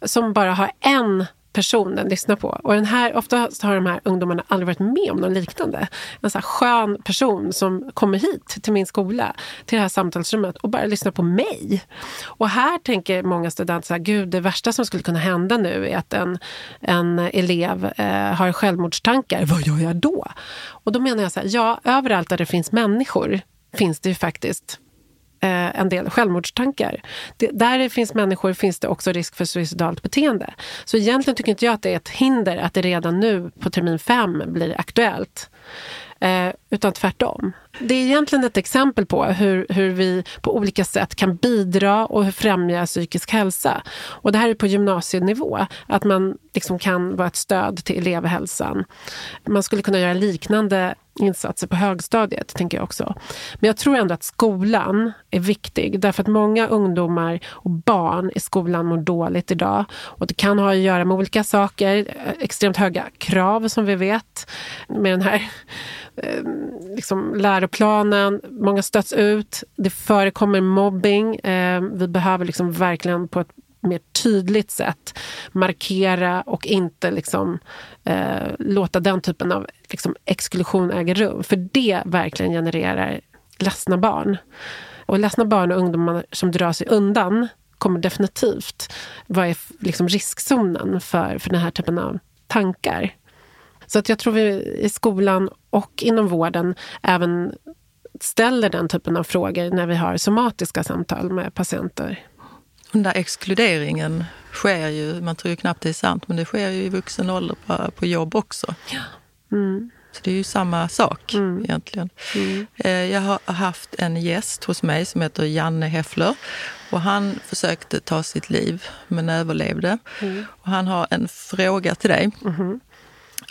som bara har en person den lyssnar på. Och den här, oftast har de här ungdomarna aldrig varit med om något liknande. En så här skön person som kommer hit till min skola, till det här samtalsrummet och bara lyssnar på mig. Och här tänker många studenter så här, gud det värsta som skulle kunna hända nu är att en, en elev eh, har självmordstankar. Vad gör jag då? Och då menar jag så här, ja överallt där det finns människor finns det ju faktiskt eh, en del självmordstankar. Det, där det finns människor finns det också risk för suicidalt beteende. Så egentligen tycker inte jag att det är ett hinder att det redan nu på termin fem blir aktuellt. Eh, utan tvärtom. Det är egentligen ett exempel på hur, hur vi på olika sätt kan bidra och främja psykisk hälsa. Och det här är på gymnasienivå, att man liksom kan vara ett stöd till elevhälsan. Man skulle kunna göra liknande insatser på högstadiet, tänker jag också. Men jag tror ändå att skolan är viktig därför att många ungdomar och barn i skolan mår dåligt idag. Och det kan ha att göra med olika saker, eh, extremt höga krav som vi vet, med den här ehm, liksom, läroplanen. Många stöts ut, det förekommer mobbing. Ehm, vi behöver liksom verkligen på ett mer tydligt sätt markera och inte liksom, eh, låta den typen av liksom, exklusion äga rum. För det verkligen genererar ledsna barn. Och ledsna barn och ungdomar som drar sig undan kommer definitivt vara i liksom, riskzonen för, för den här typen av tankar. Så att jag tror vi i skolan och inom vården även ställer den typen av frågor när vi har somatiska samtal med patienter. Den där exkluderingen sker ju, man tror ju knappt det är sant, men det sker ju i vuxen ålder på, på jobb också. Mm. Så det är ju samma sak mm. egentligen. Mm. Eh, jag har haft en gäst hos mig som heter Janne Heffler. Och han försökte ta sitt liv men överlevde. Mm. Och han har en fråga till dig. Mm-hmm.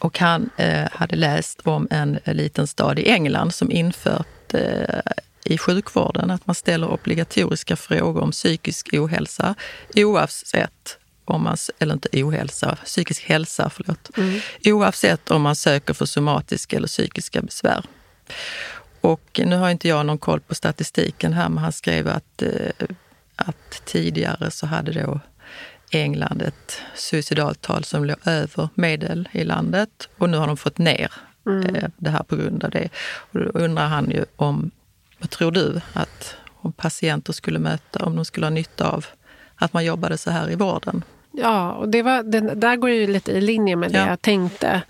Och han eh, hade läst om en liten stad i England som infört eh, i sjukvården att man ställer obligatoriska frågor om psykisk ohälsa oavsett om man, eller inte ohälsa, psykisk hälsa, förlåt. Mm. Oavsett om man söker för somatiska eller psykiska besvär. Och nu har inte jag någon koll på statistiken här, men han skrev att, eh, att tidigare så hade då England ett suicidaltal som låg över medel i landet och nu har de fått ner mm. Eh, det här på grund av det. Och då undrar han ju om, vad tror du att om patienter skulle möta, om de skulle ha nytta av att man jobbade så här i vården? Ja, och det var, det, där går ju lite i linje med det ja. jag tänkte.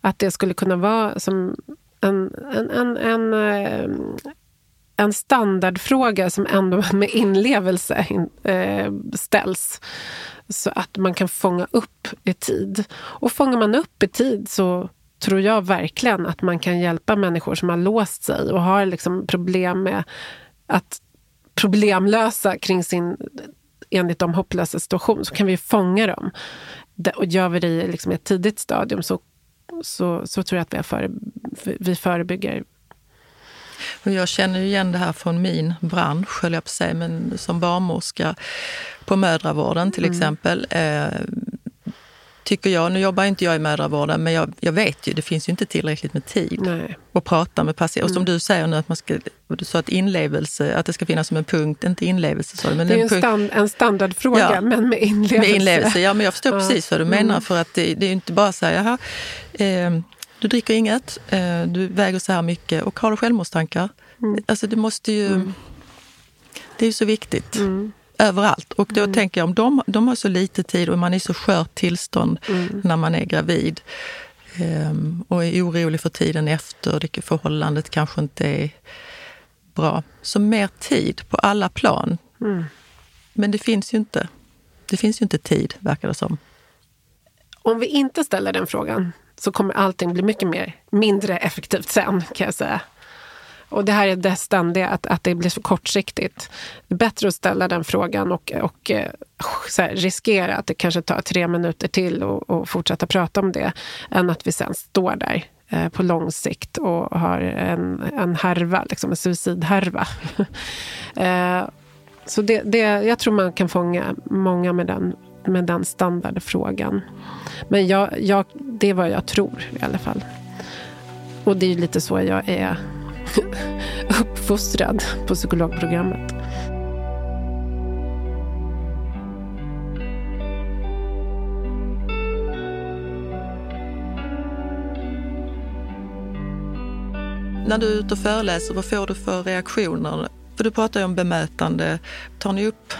Att det skulle kunna vara som en, en, en, en, eh, en standardfråga som ändå med inlevelse eh, ställs. Så att man kan fånga upp i tid. Och fångar man upp i tid så tror jag verkligen att man kan hjälpa människor som har låst sig och har liksom problem med att problemlösa kring sin enligt de hopplösa situation så kan vi fånga dem. Och gör vi det i liksom ett tidigt stadium så, så, så tror jag att vi, före, vi förebygger jag känner igen det här från min bransch, höll jag på att säga, men som barnmorska på mödravården till mm. exempel. Eh, tycker jag, nu jobbar inte jag i mödravården, men jag, jag vet ju, det finns ju inte tillräckligt med tid Nej. att prata med patienter. Och som Mm. du säger nu, att man ska, du sa att inlevelse, att det ska finnas som en punkt, inte inlevelse sa du, men Det är en punkt stand, en standardfråga, Ja. men med inlevelse. med inlevelse. Ja, men jag förstår Ja. precis vad du Mm. menar. För att det, det är ju inte bara så här, jaha, eh, du dricker inget, eh, du väger så här mycket och har du självmordstankar? Mm. Alltså det måste ju... Mm. Det är ju så viktigt. Mm. Överallt. Och då mm. tänker jag om de, de har så lite tid och man är i så skört tillstånd mm. när man är gravid um, och är orolig för tiden efter, det, förhållandet kanske inte är bra. Så mer tid på alla plan. Mm. Men det finns ju inte. Det finns ju inte tid, verkar det som. Om vi inte ställer den frågan så kommer allting bli mycket mer, mindre effektivt sen, kan jag säga. Och det här är det ständiga, att, att det blir så kortsiktigt. Det är bättre att ställa den frågan och, och eh, här, riskera att det kanske tar tre minuter till och, och, fortsätta prata om det, än att vi sen står där eh, på lång sikt och har en, en härva, liksom en suicidhärva. Eh, så det, det, jag tror man kan fånga många med den, med den standardfrågan. Men jag, jag, det är vad jag tror i alla fall. Och det är lite så jag är uppfostrad på psykologprogrammet. När du är ute och föreläser, vad får du för reaktioner? För du pratar ju om bemötande. Tar ni upp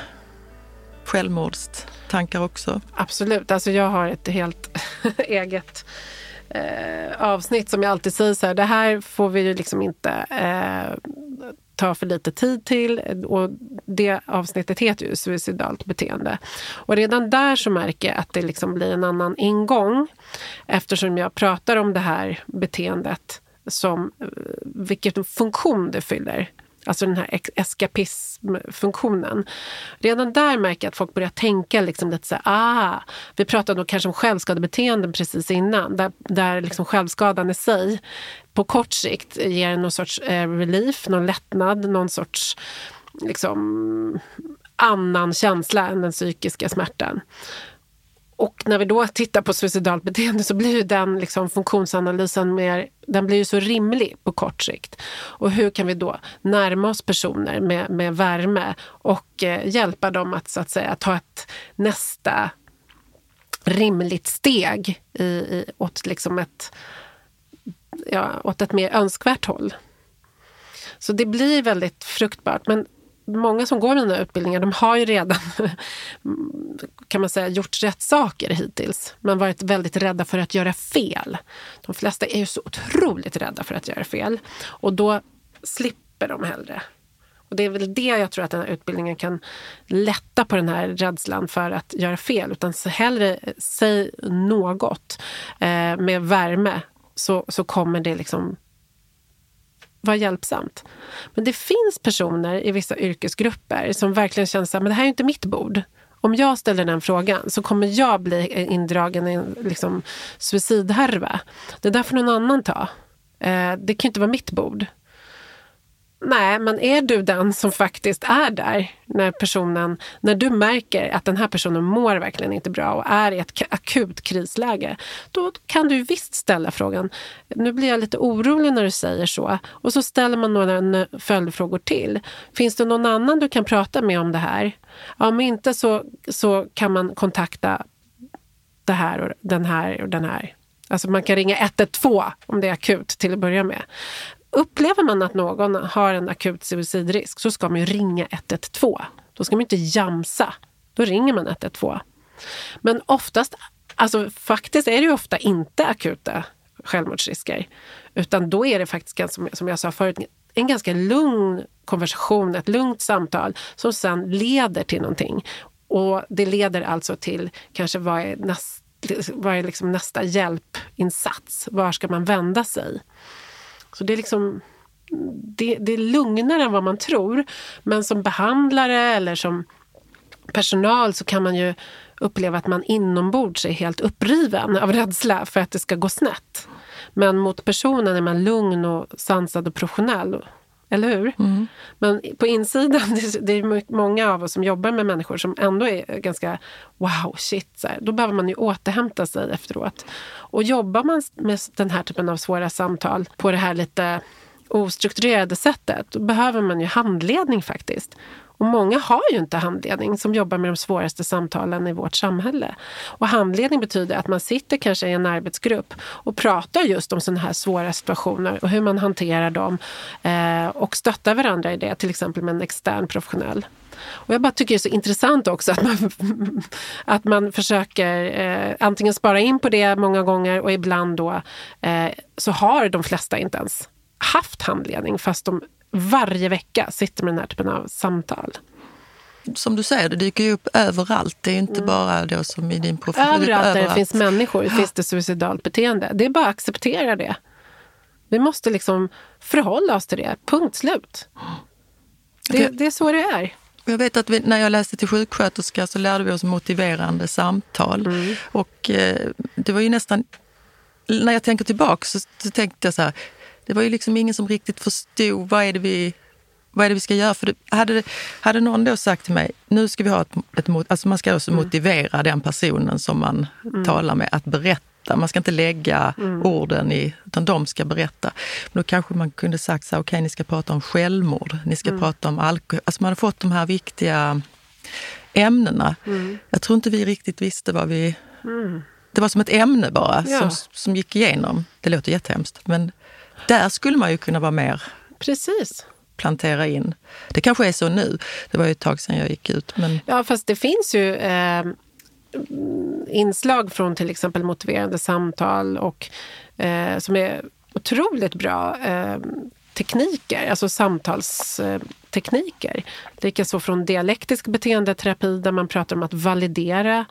självmordstankar också? Absolut. Alltså jag har ett helt eget eh, avsnitt som jag alltid säger så här, det här får vi ju liksom inte eh, ta för lite tid till. Och det avsnittet heter ju suicidalt beteende. Och redan där så märker jag att det liksom blir en annan ingång eftersom jag pratar om det här beteendet som eh, vilken funktion det fyller Alltså den här eskapismfunktionen. Redan där märker jag att folk börjar tänka liksom lite så här, ah, vi pratade kanske om självskadebeteenden precis innan, där, där liksom självskadan i sig på kort sikt ger någon sorts eh, relief, någon lättnad, någon sorts liksom annan känsla än den psykiska smärtan. Och när vi då tittar på suicidalt beteende så blir ju den liksom funktionsanalysen mer, den blir ju så rimlig på kort sikt. Och hur kan vi då närma oss personer med, med värme och eh, hjälpa dem att så att säga ta ett nästa rimligt steg i, i, åt, liksom ett, ja, åt ett mer önskvärt håll. Så det blir väldigt fruktbart. Men många som går mina utbildningar de har ju redan kan man säga, gjort rätt saker hittills men varit väldigt rädda för att göra fel. De flesta är ju så otroligt rädda för att göra fel och då slipper de hellre. Och Det är väl det jag tror att den här utbildningen kan lätta på den här rädslan för att göra fel. Utan hellre säg något eh, med värme så, så kommer det liksom vara hjälpsamt. Men det finns personer i vissa yrkesgrupper som verkligen känner att det här är inte mitt bord. Om jag ställer den frågan så kommer jag bli indragen i en liksom, suicidhärva. Det där får någon annan ta. Eh, det kan inte vara mitt bord. Nej, men är du den som faktiskt är där när personen, när du märker att den här personen mår verkligen inte bra och är i ett akut krisläge, då kan du visst ställa frågan. Nu blir jag lite orolig när du säger så. Och så ställer man några följdfrågor till. Finns det någon annan du kan prata med om det här? Om inte så, så kan man kontakta det här och den här och den här. Alltså man kan ringa 112 om det är akut till att börja med upplever man att någon har en akut suicidrisk så ska man ju ringa 112. Då ska man inte jamsa. Då ringer man 112. Men oftast, alltså faktiskt är det ju ofta inte akuta självmordsrisker. Utan då är det faktiskt, som jag sa förut, en ganska lugn konversation, ett lugnt samtal som sen leder till någonting. Och det leder alltså till kanske vad är, näst, vad är liksom nästa hjälpinsats? Var ska man vända sig? Så det är liksom det, det är lugnare än vad man tror. Men som behandlare eller som personal så kan man ju uppleva att man inombords är helt uppriven av rädsla för att det ska gå snett. Men mot personen är man lugn och sansad och professionell. Eller hur? Mm. Men på insidan, det är många av oss som jobbar med människor som ändå är ganska wow, shit. Så här. Då behöver man ju återhämta sig efteråt. Och jobbar man med den här typen av svåra samtal på det här lite ostrukturerade sättet, då behöver man ju handledning faktiskt. Och många har ju inte handledning som jobbar med de svåraste samtalen i vårt samhälle. Och handledning betyder att man sitter kanske i en arbetsgrupp och pratar just om sådana här svåra situationer och hur man hanterar dem eh, och stöttar varandra i det, till exempel med en extern professionell. Och jag bara tycker det är så intressant också att man, att man försöker eh, antingen spara in på det många gånger och ibland då eh, så har de flesta inte ens haft handledning fast de varje vecka sitter med den här typen av samtal. Som du säger, det dyker ju upp överallt. Det är inte mm. bara då som i din profil. Överallt där det finns människor finns det suicidalt beteende. Det är bara att acceptera det. Vi måste liksom förhålla oss till det. Punkt slut. Det, det är så det är. Jag vet att vi, när jag läste till sjuksköterska så lärde vi oss motiverande samtal. Mm. Och eh, det var ju nästan... När jag tänker tillbaka så, så tänkte jag så här, det var ju liksom ingen som riktigt förstod vad är det vi, vad är det vi ska göra. För det, hade, hade någon då sagt till mig, nu ska vi ha ett, ett alltså man ska också mm. motivera den personen som man mm. talar med att berätta. Man ska inte lägga mm. orden i, utan de ska berätta. Men då kanske man kunde sagt så okej okay, ni ska prata om självmord, ni ska mm. prata om alkohol. Alltså man hade fått de här viktiga ämnena. Mm. Jag tror inte vi riktigt visste vad vi... Mm. Det var som ett ämne bara ja. som, som gick igenom. Det låter jättehemskt men där skulle man ju kunna vara mer Precis. plantera in. Det kanske är så nu. Det var ju ett tag sedan jag gick ut. Men... Ja, fast det finns ju eh, inslag från till exempel motiverande samtal och eh, som är otroligt bra eh, tekniker, alltså samtalstekniker. Likaså från dialektisk beteendeterapi där man pratar om att validera,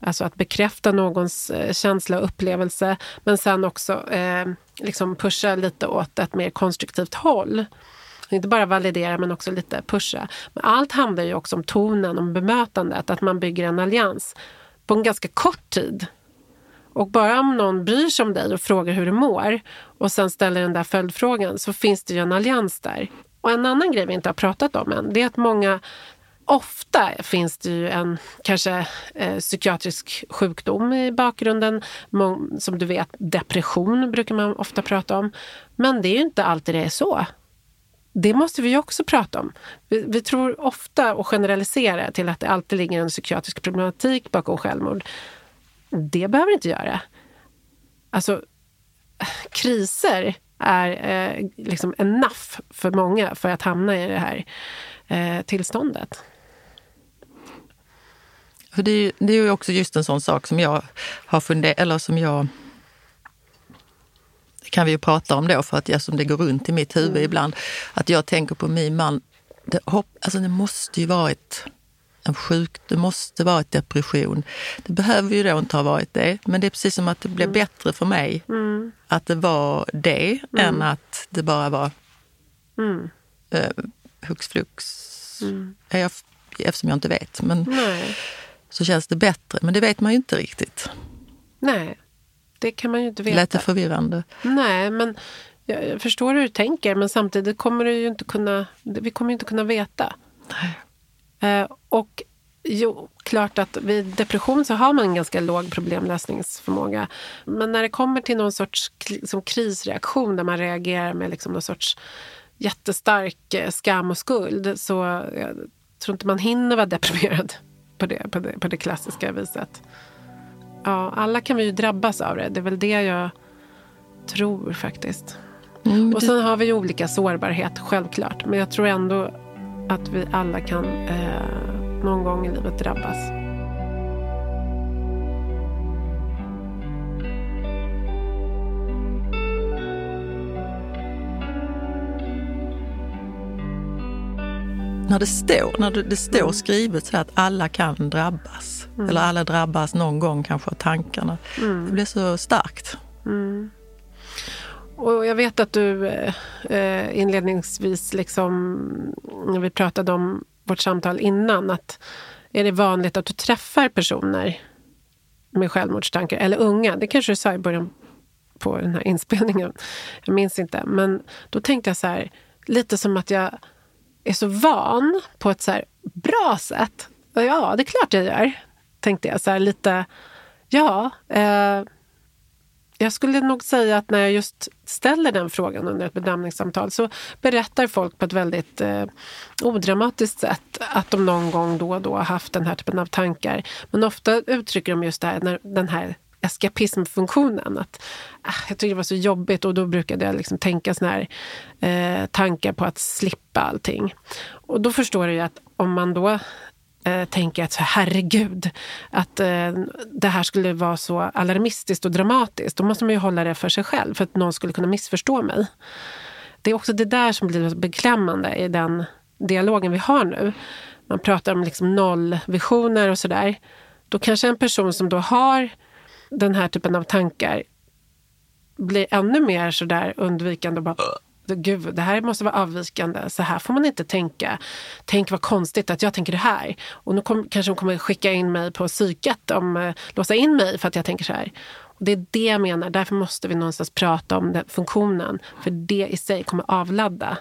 alltså att bekräfta någons eh, känsla och upplevelse. Men sen också eh, liksom pusha lite åt ett mer konstruktivt håll. Inte bara validera men också lite pusha. Men allt handlar ju också om tonen, om bemötandet, att man bygger en allians på en ganska kort tid. Och bara om någon bryr sig om dig och frågar hur du mår och sen ställer den där följdfrågan så finns det ju en allians där. Och en annan grej vi inte har pratat om än, det är att många Ofta finns det ju en kanske eh, psykiatrisk sjukdom i bakgrunden. Som du vet, depression brukar man ofta prata om. Men det är ju inte alltid det är så. Det måste vi också prata om. Vi, vi, tror ofta och generaliserar till att det alltid ligger en psykiatrisk problematik bakom självmord. Det behöver det inte göra. Alltså, kriser är eh, liksom enough för många för att hamna i det här eh, tillståndet. För det, är, det är ju också just en sån sak som jag har funderat, eller som jag det kan vi ju prata om då, för att jag, som det går runt i mitt huvud mm. ibland. Att jag tänker på min man. Det, hopp, alltså det måste ju varit en sjuk, det måste varit depression. Det behöver ju då inte ha varit det, men det är precis som att det blev mm. bättre för mig mm. att det var det mm. än att det bara var mm. eh, hux flux. Mm. Jag, eftersom jag inte vet. Men, Nej så känns det bättre. Men det vet man ju inte riktigt. Nej, det kan man ju inte veta. Lät det förvirrande? Nej, men jag förstår hur du tänker. Men samtidigt kommer du ju inte kunna, vi kommer inte kunna veta. Nej. Eh, och jo, klart att vid depression så har man en ganska låg problemlösningsförmåga. Men när det kommer till någon sorts liksom, krisreaktion där man reagerar med liksom någon sorts jättestark eh, skam och skuld så jag tror inte man hinner vara deprimerad på det, på det, på det klassiska viset. Ja, alla kan vi ju drabbas av det. Det är väl det jag tror faktiskt. Mm, och sen har vi ju olika sårbarhet, självklart. Men jag tror ändå att vi alla kan eh, någon gång i livet drabbas. När det står, när det, står mm. skrivet så att alla kan drabbas. Mm. Eller alla drabbas någon gång kanske av tankarna. Mm. Det blir så starkt. Mm. Och jag vet att du eh, inledningsvis, liksom, när vi pratade om vårt samtal innan, att är det vanligt att du träffar personer med självmordstankar, eller unga? Det kanske du sa i början på den här inspelningen. Jag minns inte. Men då tänkte jag så här, lite som att jag är så van på ett så bra sätt. Och ja, det är klart jag gör, tänkte jag. Så lite, ja. Eh, jag skulle nog säga att när jag just ställer den frågan under ett bedömningssamtal så berättar folk på ett väldigt eh, odramatiskt sätt att de någon gång då och då har haft den här typen av tankar. Men ofta uttrycker de just det här, när, den här eskapismfunktionen. Att, ah, jag tyckte det var så jobbigt och då brukade jag liksom tänka såna här eh, tankar på att slippa allting. Och då förstår jag ju att om man då eh, tänker att herregud, att eh, det här skulle vara så alarmistiskt och dramatiskt. Då måste man ju hålla det för sig själv för att någon skulle kunna missförstå mig. Det är också det där som blir beklämmande i den dialogen vi har nu. Man pratar om liksom nollvisioner och sådär. Då kanske en person som då har den här typen av tankar blir ännu mer sådär undvikande och bara Gud, det här måste vara avvikande. Så här får man inte tänka. Tänk vad konstigt att jag tänker det här. Och nu kom, kanske de kommer skicka in mig på psyket, om, eh, låsa in mig för att jag tänker så här. Och det är det jag menar. Därför måste vi någonstans prata om den funktionen. För det i sig kommer avladda.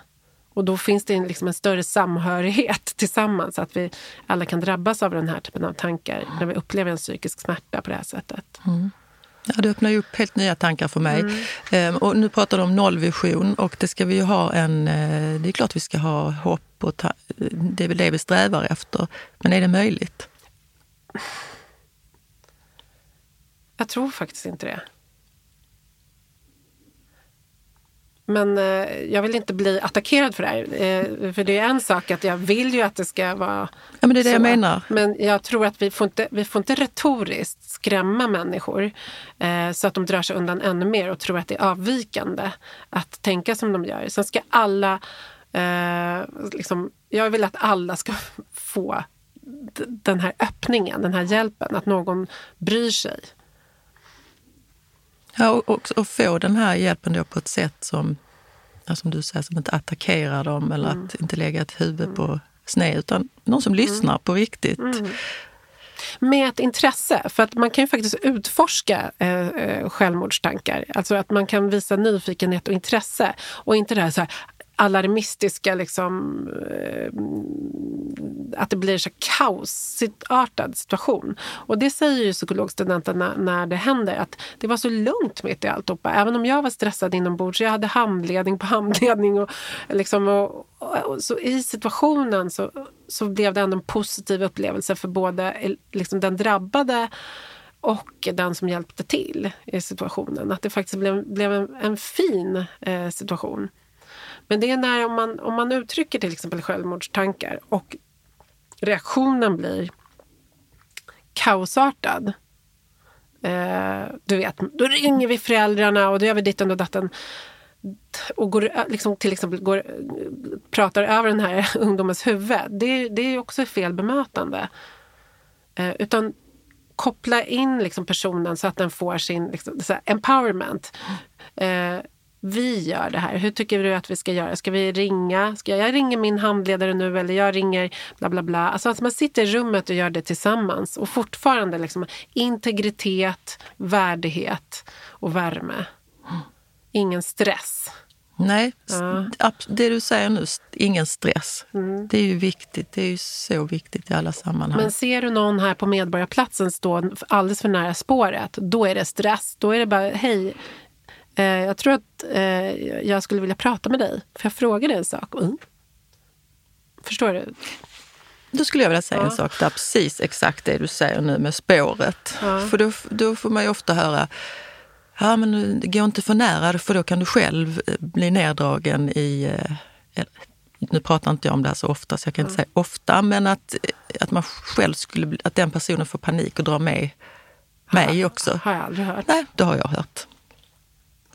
Och då finns det en, liksom en större samhörighet tillsammans. Att vi alla kan drabbas av den här typen av tankar. När vi upplever en psykisk smärta på det här sättet. Mm. Ja, det öppnar ju upp helt nya tankar för mig. Mm. Ehm, och nu pratar du om nollvision och det ska vi ju ha en... Eh, det är klart vi ska ha hopp och ta, det är väl det vi strävar efter. Men är det möjligt? Jag tror faktiskt inte det. Men eh, jag vill inte bli attackerad för det här. Eh, för det är en sak att jag vill ju att det ska vara Ja men det är det så. jag menar. Men jag tror att vi får inte, vi får inte retoriskt skrämma människor eh, så att de drar sig undan ännu mer och tror att det är avvikande att tänka som de gör. Sen ska alla, eh, liksom, jag vill att alla ska få den här öppningen, den här hjälpen, att någon bryr sig. Ja, och, och, och, få den här hjälpen då på ett sätt som, som du säger, som inte attackerar dem eller mm. att inte lägga ett huvud mm. på sned, utan någon som lyssnar mm. på riktigt. Mm. Med ett intresse, för att man kan ju faktiskt utforska eh, eh självmordstankar. Alltså att man kan visa nyfikenhet och intresse. Och inte det här så här, alarmistiska, liksom, eh, att det blir så kaosartad situation. Och det säger ju psykologstudenterna när det händer, att det var så lugnt mitt i alltihopa. Även om jag var stressad inombords, jag hade handledning på handledning. Och, liksom, och, och, så I situationen så, så blev det ändå en positiv upplevelse för både eh, liksom, den drabbade och den som hjälpte till i situationen. Att det faktiskt blev, blev en, en fin eh, situation. Men det är när om man, om man uttrycker till exempel självmordstankar och reaktionen blir kaosartad. Eh, du vet, då ringer vi föräldrarna och då gör vi ditten och datten. Och går, liksom, till exempel går, pratar över den här ungdomens huvud. Det, det är också fel bemötande. Eh, utan koppla in liksom personen så att den får sin liksom, empowerment. Eh, vi gör det här. Hur tycker du att vi ska göra? Ska vi ringa? Ska jag, jag ringer min handledare nu eller jag ringer bla bla bla. Alltså att man sitter i rummet och gör det tillsammans och fortfarande liksom integritet, värdighet och värme. Ingen stress. Nej, ja. det du säger nu, ingen stress. Mm. Det är ju viktigt. Det är ju så viktigt i alla sammanhang. Men ser du någon här på Medborgarplatsen stå alldeles för nära spåret, då är det stress. Då är det bara, hej, jag tror att eh, jag skulle vilja prata med dig. Får jag fråga dig en sak? Mm. Förstår du? Då skulle jag vilja säga ja. en sak där, precis exakt det du säger nu med spåret. Ja. För då, då får man ju ofta höra Ja, men gå inte för nära för då kan du själv eh, bli neddragen i... Nu pratar inte jag om det här så ofta, så jag kan inte säga ofta, men att, att man själv skulle... Att den personen får panik och drar med mig också. Har jag aldrig hört. Nej, det har jag hört.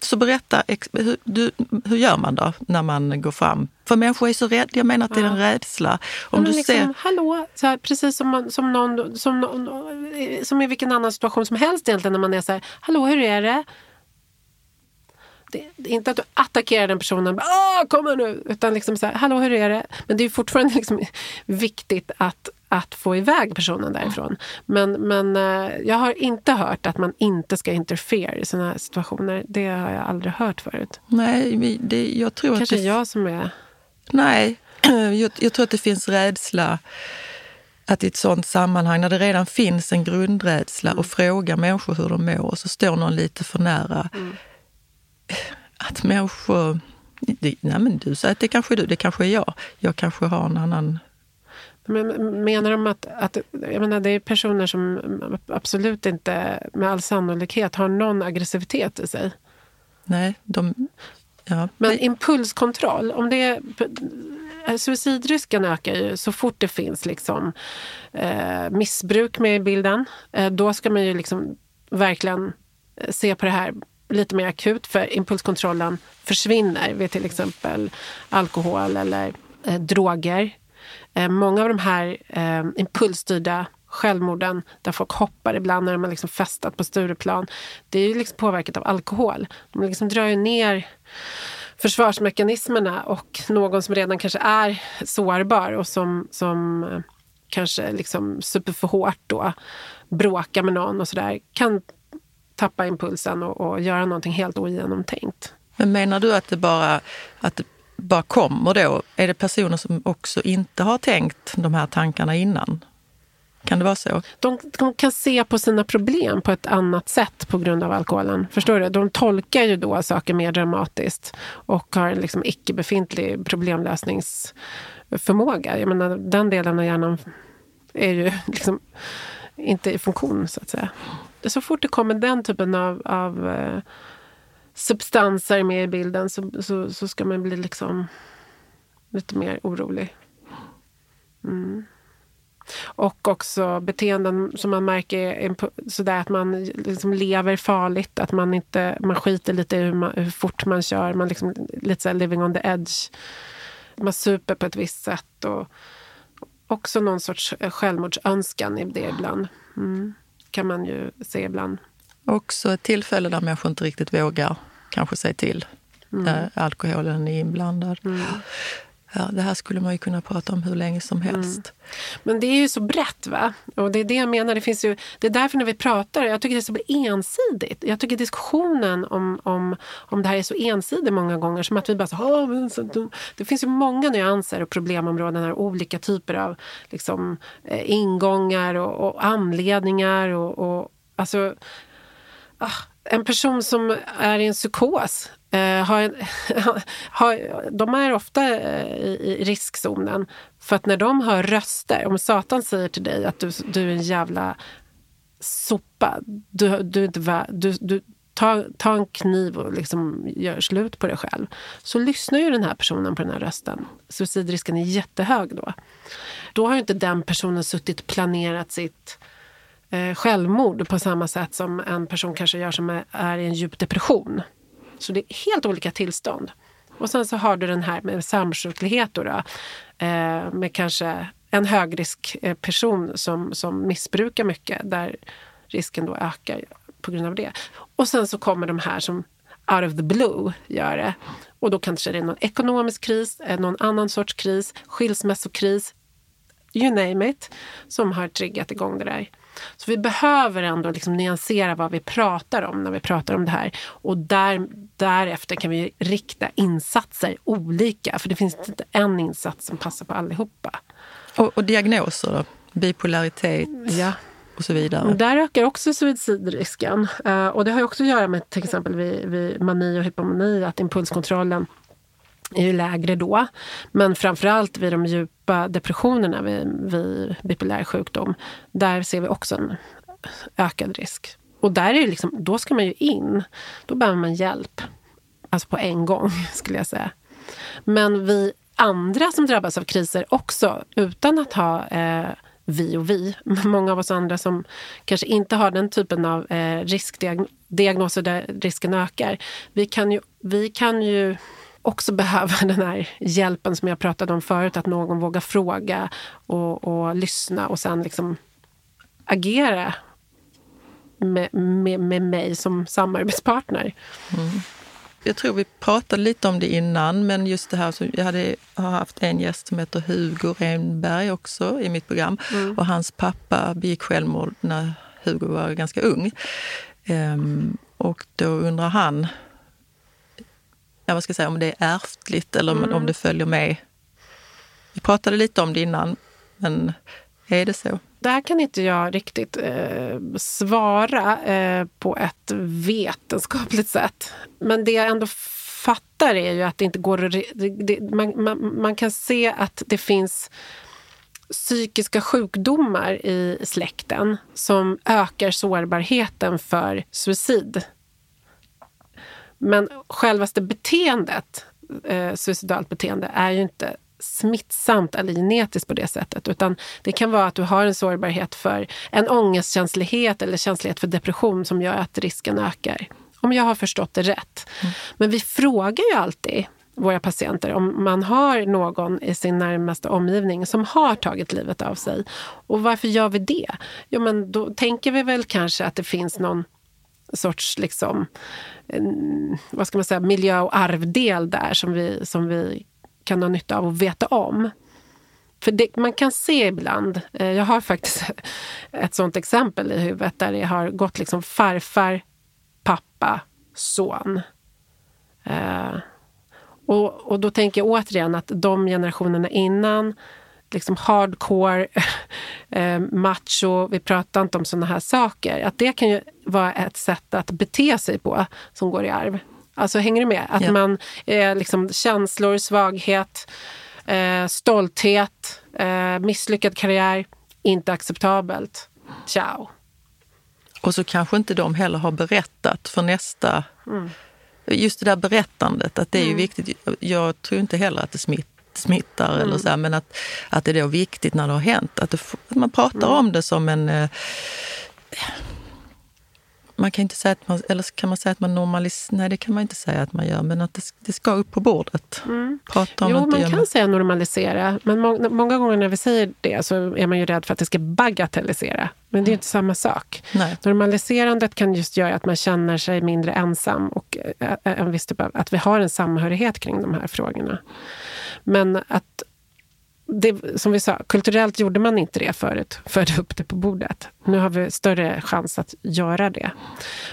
Så berätta, hur, du, hur gör man då när man går fram? För människor är så rädda, jag menar att det är en rädsla. Om du liksom, ser... Hallå, så här, precis som, man, som, någon, som, någon, som i vilken annan situation som helst egentligen när man är så här, hallå hur är det? Det, det är inte att du attackerar den personen, Åh, kom nu! Utan liksom så här, hallå hur är det? Men det är fortfarande liksom viktigt att att få iväg personen därifrån. Men, men eh, jag har inte hört att man inte ska interfera i sådana här situationer. Det har jag aldrig hört förut. Nej, det, jag tror Kanske att det... jag som är... Nej, jag, jag, tror att det finns rädsla att i ett sånt sammanhang, när det redan finns en grundrädsla mm. och fråga människor hur de mår och så står någon lite för nära. Mm. Att människor... nej men du säger att det kanske är du, det kanske är jag. Jag kanske har en annan men menar de att, att jag menar, det är personer som absolut inte med all sannolikhet har någon aggressivitet i sig? Nej, de... Ja. Men impulskontroll, om det är, suicidrisken ökar ju så fort det finns liksom, eh, missbruk med i bilden. Eh, då ska man ju liksom verkligen se på det här lite mer akut för impulskontrollen försvinner vid till exempel alkohol eller eh, droger. Eh, många av de här eh, impulsstyrda självmorden där folk hoppar ibland när de har liksom festat på Stureplan. Det är ju liksom påverkat av alkohol. De liksom drar ju ner försvarsmekanismerna och någon som redan kanske är sårbar och som, som eh, kanske liksom super för hårt då, bråkar med någon och sådär, kan tappa impulsen och, och göra någonting helt ogenomtänkt. Men menar du att det bara, att det bara kommer då? Är det personer som också inte har tänkt de här tankarna innan? Kan det vara så? De, de, kan se på sina problem på ett annat sätt på grund av alkoholen. Förstår du? De tolkar ju då saker mer dramatiskt och har en liksom icke-befintlig problemlösningsförmåga. Jag menar, den delen av hjärnan är ju liksom inte i funktion, så att säga. Så fort det kommer den typen av, av eh, substanser med i bilden så, så, så, ska man bli liksom lite mer orolig. Mm. Och också beteenden som man märker är sådär att man liksom lever farligt, att man inte man skiter lite i hur, man, hur fort man kör. Man liksom, lite såhär living on the edge. Man super på ett visst sätt. Och också någon sorts självmordsönskan i det ibland. Mm. kan man ju se ibland. Också ett tillfälle där människor inte riktigt vågar kanske säga till. Mm. Där alkoholen är inblandad. Mm. Ja, det här skulle man ju kunna prata om hur länge som mm. helst. Mm. Men det är ju så brett. va? Och det är det jag menar. Det, finns ju, det är därför när vi pratar, jag tycker det är så ensidigt. Jag tycker diskussionen om, om, om det här är så ensidig många gånger. Som att vi bara så, Det finns ju många nyanser och problemområden och olika typer av liksom, eh, ingångar och, och anledningar. Och, och, alltså, Ah, en person som är i en psykos eh, har en, har, de är ofta eh, i, i, riskzonen. För att när de hör röster, om Satan säger till dig att du, du är en jävla sopa, du, du, inte, du, du, ta, ta en kniv och liksom gör slut på dig själv. Så lyssnar ju den här personen på den här rösten. Suicidrisken är jättehög då. Då har ju inte den personen suttit och planerat sitt eh, självmord på samma sätt som en person kanske gör som är i en djup depression. Så det är helt olika tillstånd. Och sen så har du den här med samsjuklighet då, då eh, med kanske en högriskperson eh, person som, som missbrukar mycket där risken då ökar på grund av det. Och sen så kommer de här som out of the blue gör det. Och då kanske det är någon ekonomisk kris, eh, någon annan sorts kris, skilsmässokris, you name it, som har triggat igång det där. Så vi behöver ändå liksom nyansera vad vi pratar om när vi pratar om det här. Och där, därefter kan vi rikta insatser olika. För det finns inte en insats som passar på allihopa. Och, och diagnoser då? Bipolaritet? Ja och så vidare. Där ökar också suicidrisken. Uh, och det har också att göra med till exempel vid, vid mani och hypomani, att impulskontrollen är ju lägre då. Men framförallt vid de djupa depressionerna vid, vid bipolär sjukdom, där ser vi också en ökad risk. Och där är det liksom, då ska man ju in. Då behöver man hjälp. Alltså på en gång, skulle jag säga. Men vi andra som drabbas av kriser också, utan att ha eh, vi och vi, många av oss andra som kanske inte har den typen av eh, riskdiagnoser där risken ökar. Vi kan ju, vi kan ju också behöva den här hjälpen som jag pratade om förut, att någon vågar fråga och, och lyssna och sen liksom agera med, med, med mig som samarbetspartner. Mm. Jag tror vi pratade lite om det innan, men just det här, så jag hade, har haft en gäst som heter Hugo Renberg också i mitt program. Mm. Och hans pappa begick självmord när Hugo var ganska ung. Um, och då undrar han ja, vad ska jag säga, om det är ärftligt eller mm. om det följer med. Vi pratade lite om det innan, men Är det så? Där kan inte jag riktigt eh, svara eh, på ett vetenskapligt sätt. Men det jag ändå fattar är ju att det inte går att... Det, det, man, man, man, kan se att det finns psykiska sjukdomar i släkten som ökar sårbarheten för suicid. Men självaste beteendet, eh, suicidalt beteende, är ju inte smittsamt eller genetiskt på det sättet. Utan det kan vara att du har en sårbarhet för en ångestkänslighet eller känslighet för depression som gör att risken ökar. Om jag har förstått det rätt. Mm. Men vi frågar ju alltid våra patienter om man har någon i sin närmaste omgivning som har tagit livet av sig. Och varför gör vi det? Jo, men då tänker vi väl kanske att det finns någon sorts liksom, vad ska man säga, miljö och arvdel där som vi, som vi kan ha nytta av att veta om. För det, man kan se ibland, eh, jag har faktiskt ett sånt exempel i huvudet där det har gått liksom farfar, pappa, son. Eh, och, och då tänker jag återigen att de generationerna innan, liksom hardcore, eh, macho, vi pratar inte om såna här saker. Att det kan ju vara ett sätt att bete sig på som går i arv. Alltså hänger du med? Att ja. man eh, liksom känslor, svaghet, eh, stolthet, eh, misslyckad karriär, inte acceptabelt. Ciao. Och så kanske inte de heller har berättat för nästa... Mm. Just det där berättandet, att det är mm. ju viktigt. Jag tror inte heller att det smitt, smittar, mm. eller så här, men att, att det är då viktigt när det har hänt. Att, det, att man pratar mm. om det som en... Eh, man kan inte säga att man, eller kan man säga att man normaliserar? Nej, det kan man inte säga att man gör, men att det, det ska upp på bordet. Mm. Prata om jo, man kan säga säga normalisera, men må, många gånger när vi säger det så är man ju rädd för att det ska bagatellisera. Men det är inte samma sak. Nej. Normaliserandet kan just göra att man känner sig mindre ensam och en viss typ att vi har en samhörighet kring de här frågorna. Men att det, som vi sa, kulturellt gjorde man inte det förut, förde upp det på bordet. Nu har vi större chans att göra det.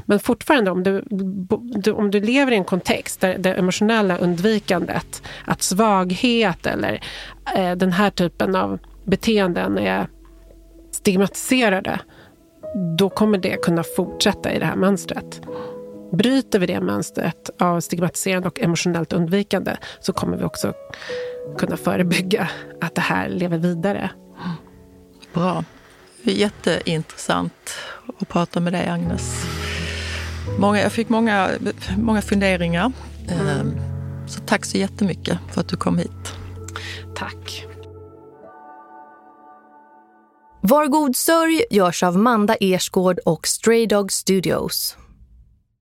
Men fortfarande, om du, om du lever i en kontext där det emotionella undvikandet, att svaghet eller eh, den här typen av beteenden är stigmatiserade, då kommer det kunna fortsätta i det här mönstret. Bryter vi det mönstret av stigmatiserande och emotionellt undvikande så kommer vi också kunna förebygga att det här lever vidare. Bra. Jätteintressant att prata med dig, Agnes. Många, jag fick många, många funderingar. Mm. Så tack så jättemycket för att du kom hit. Tack. Var god sörj görs av Manda Ersgård och Stray Dog Studios.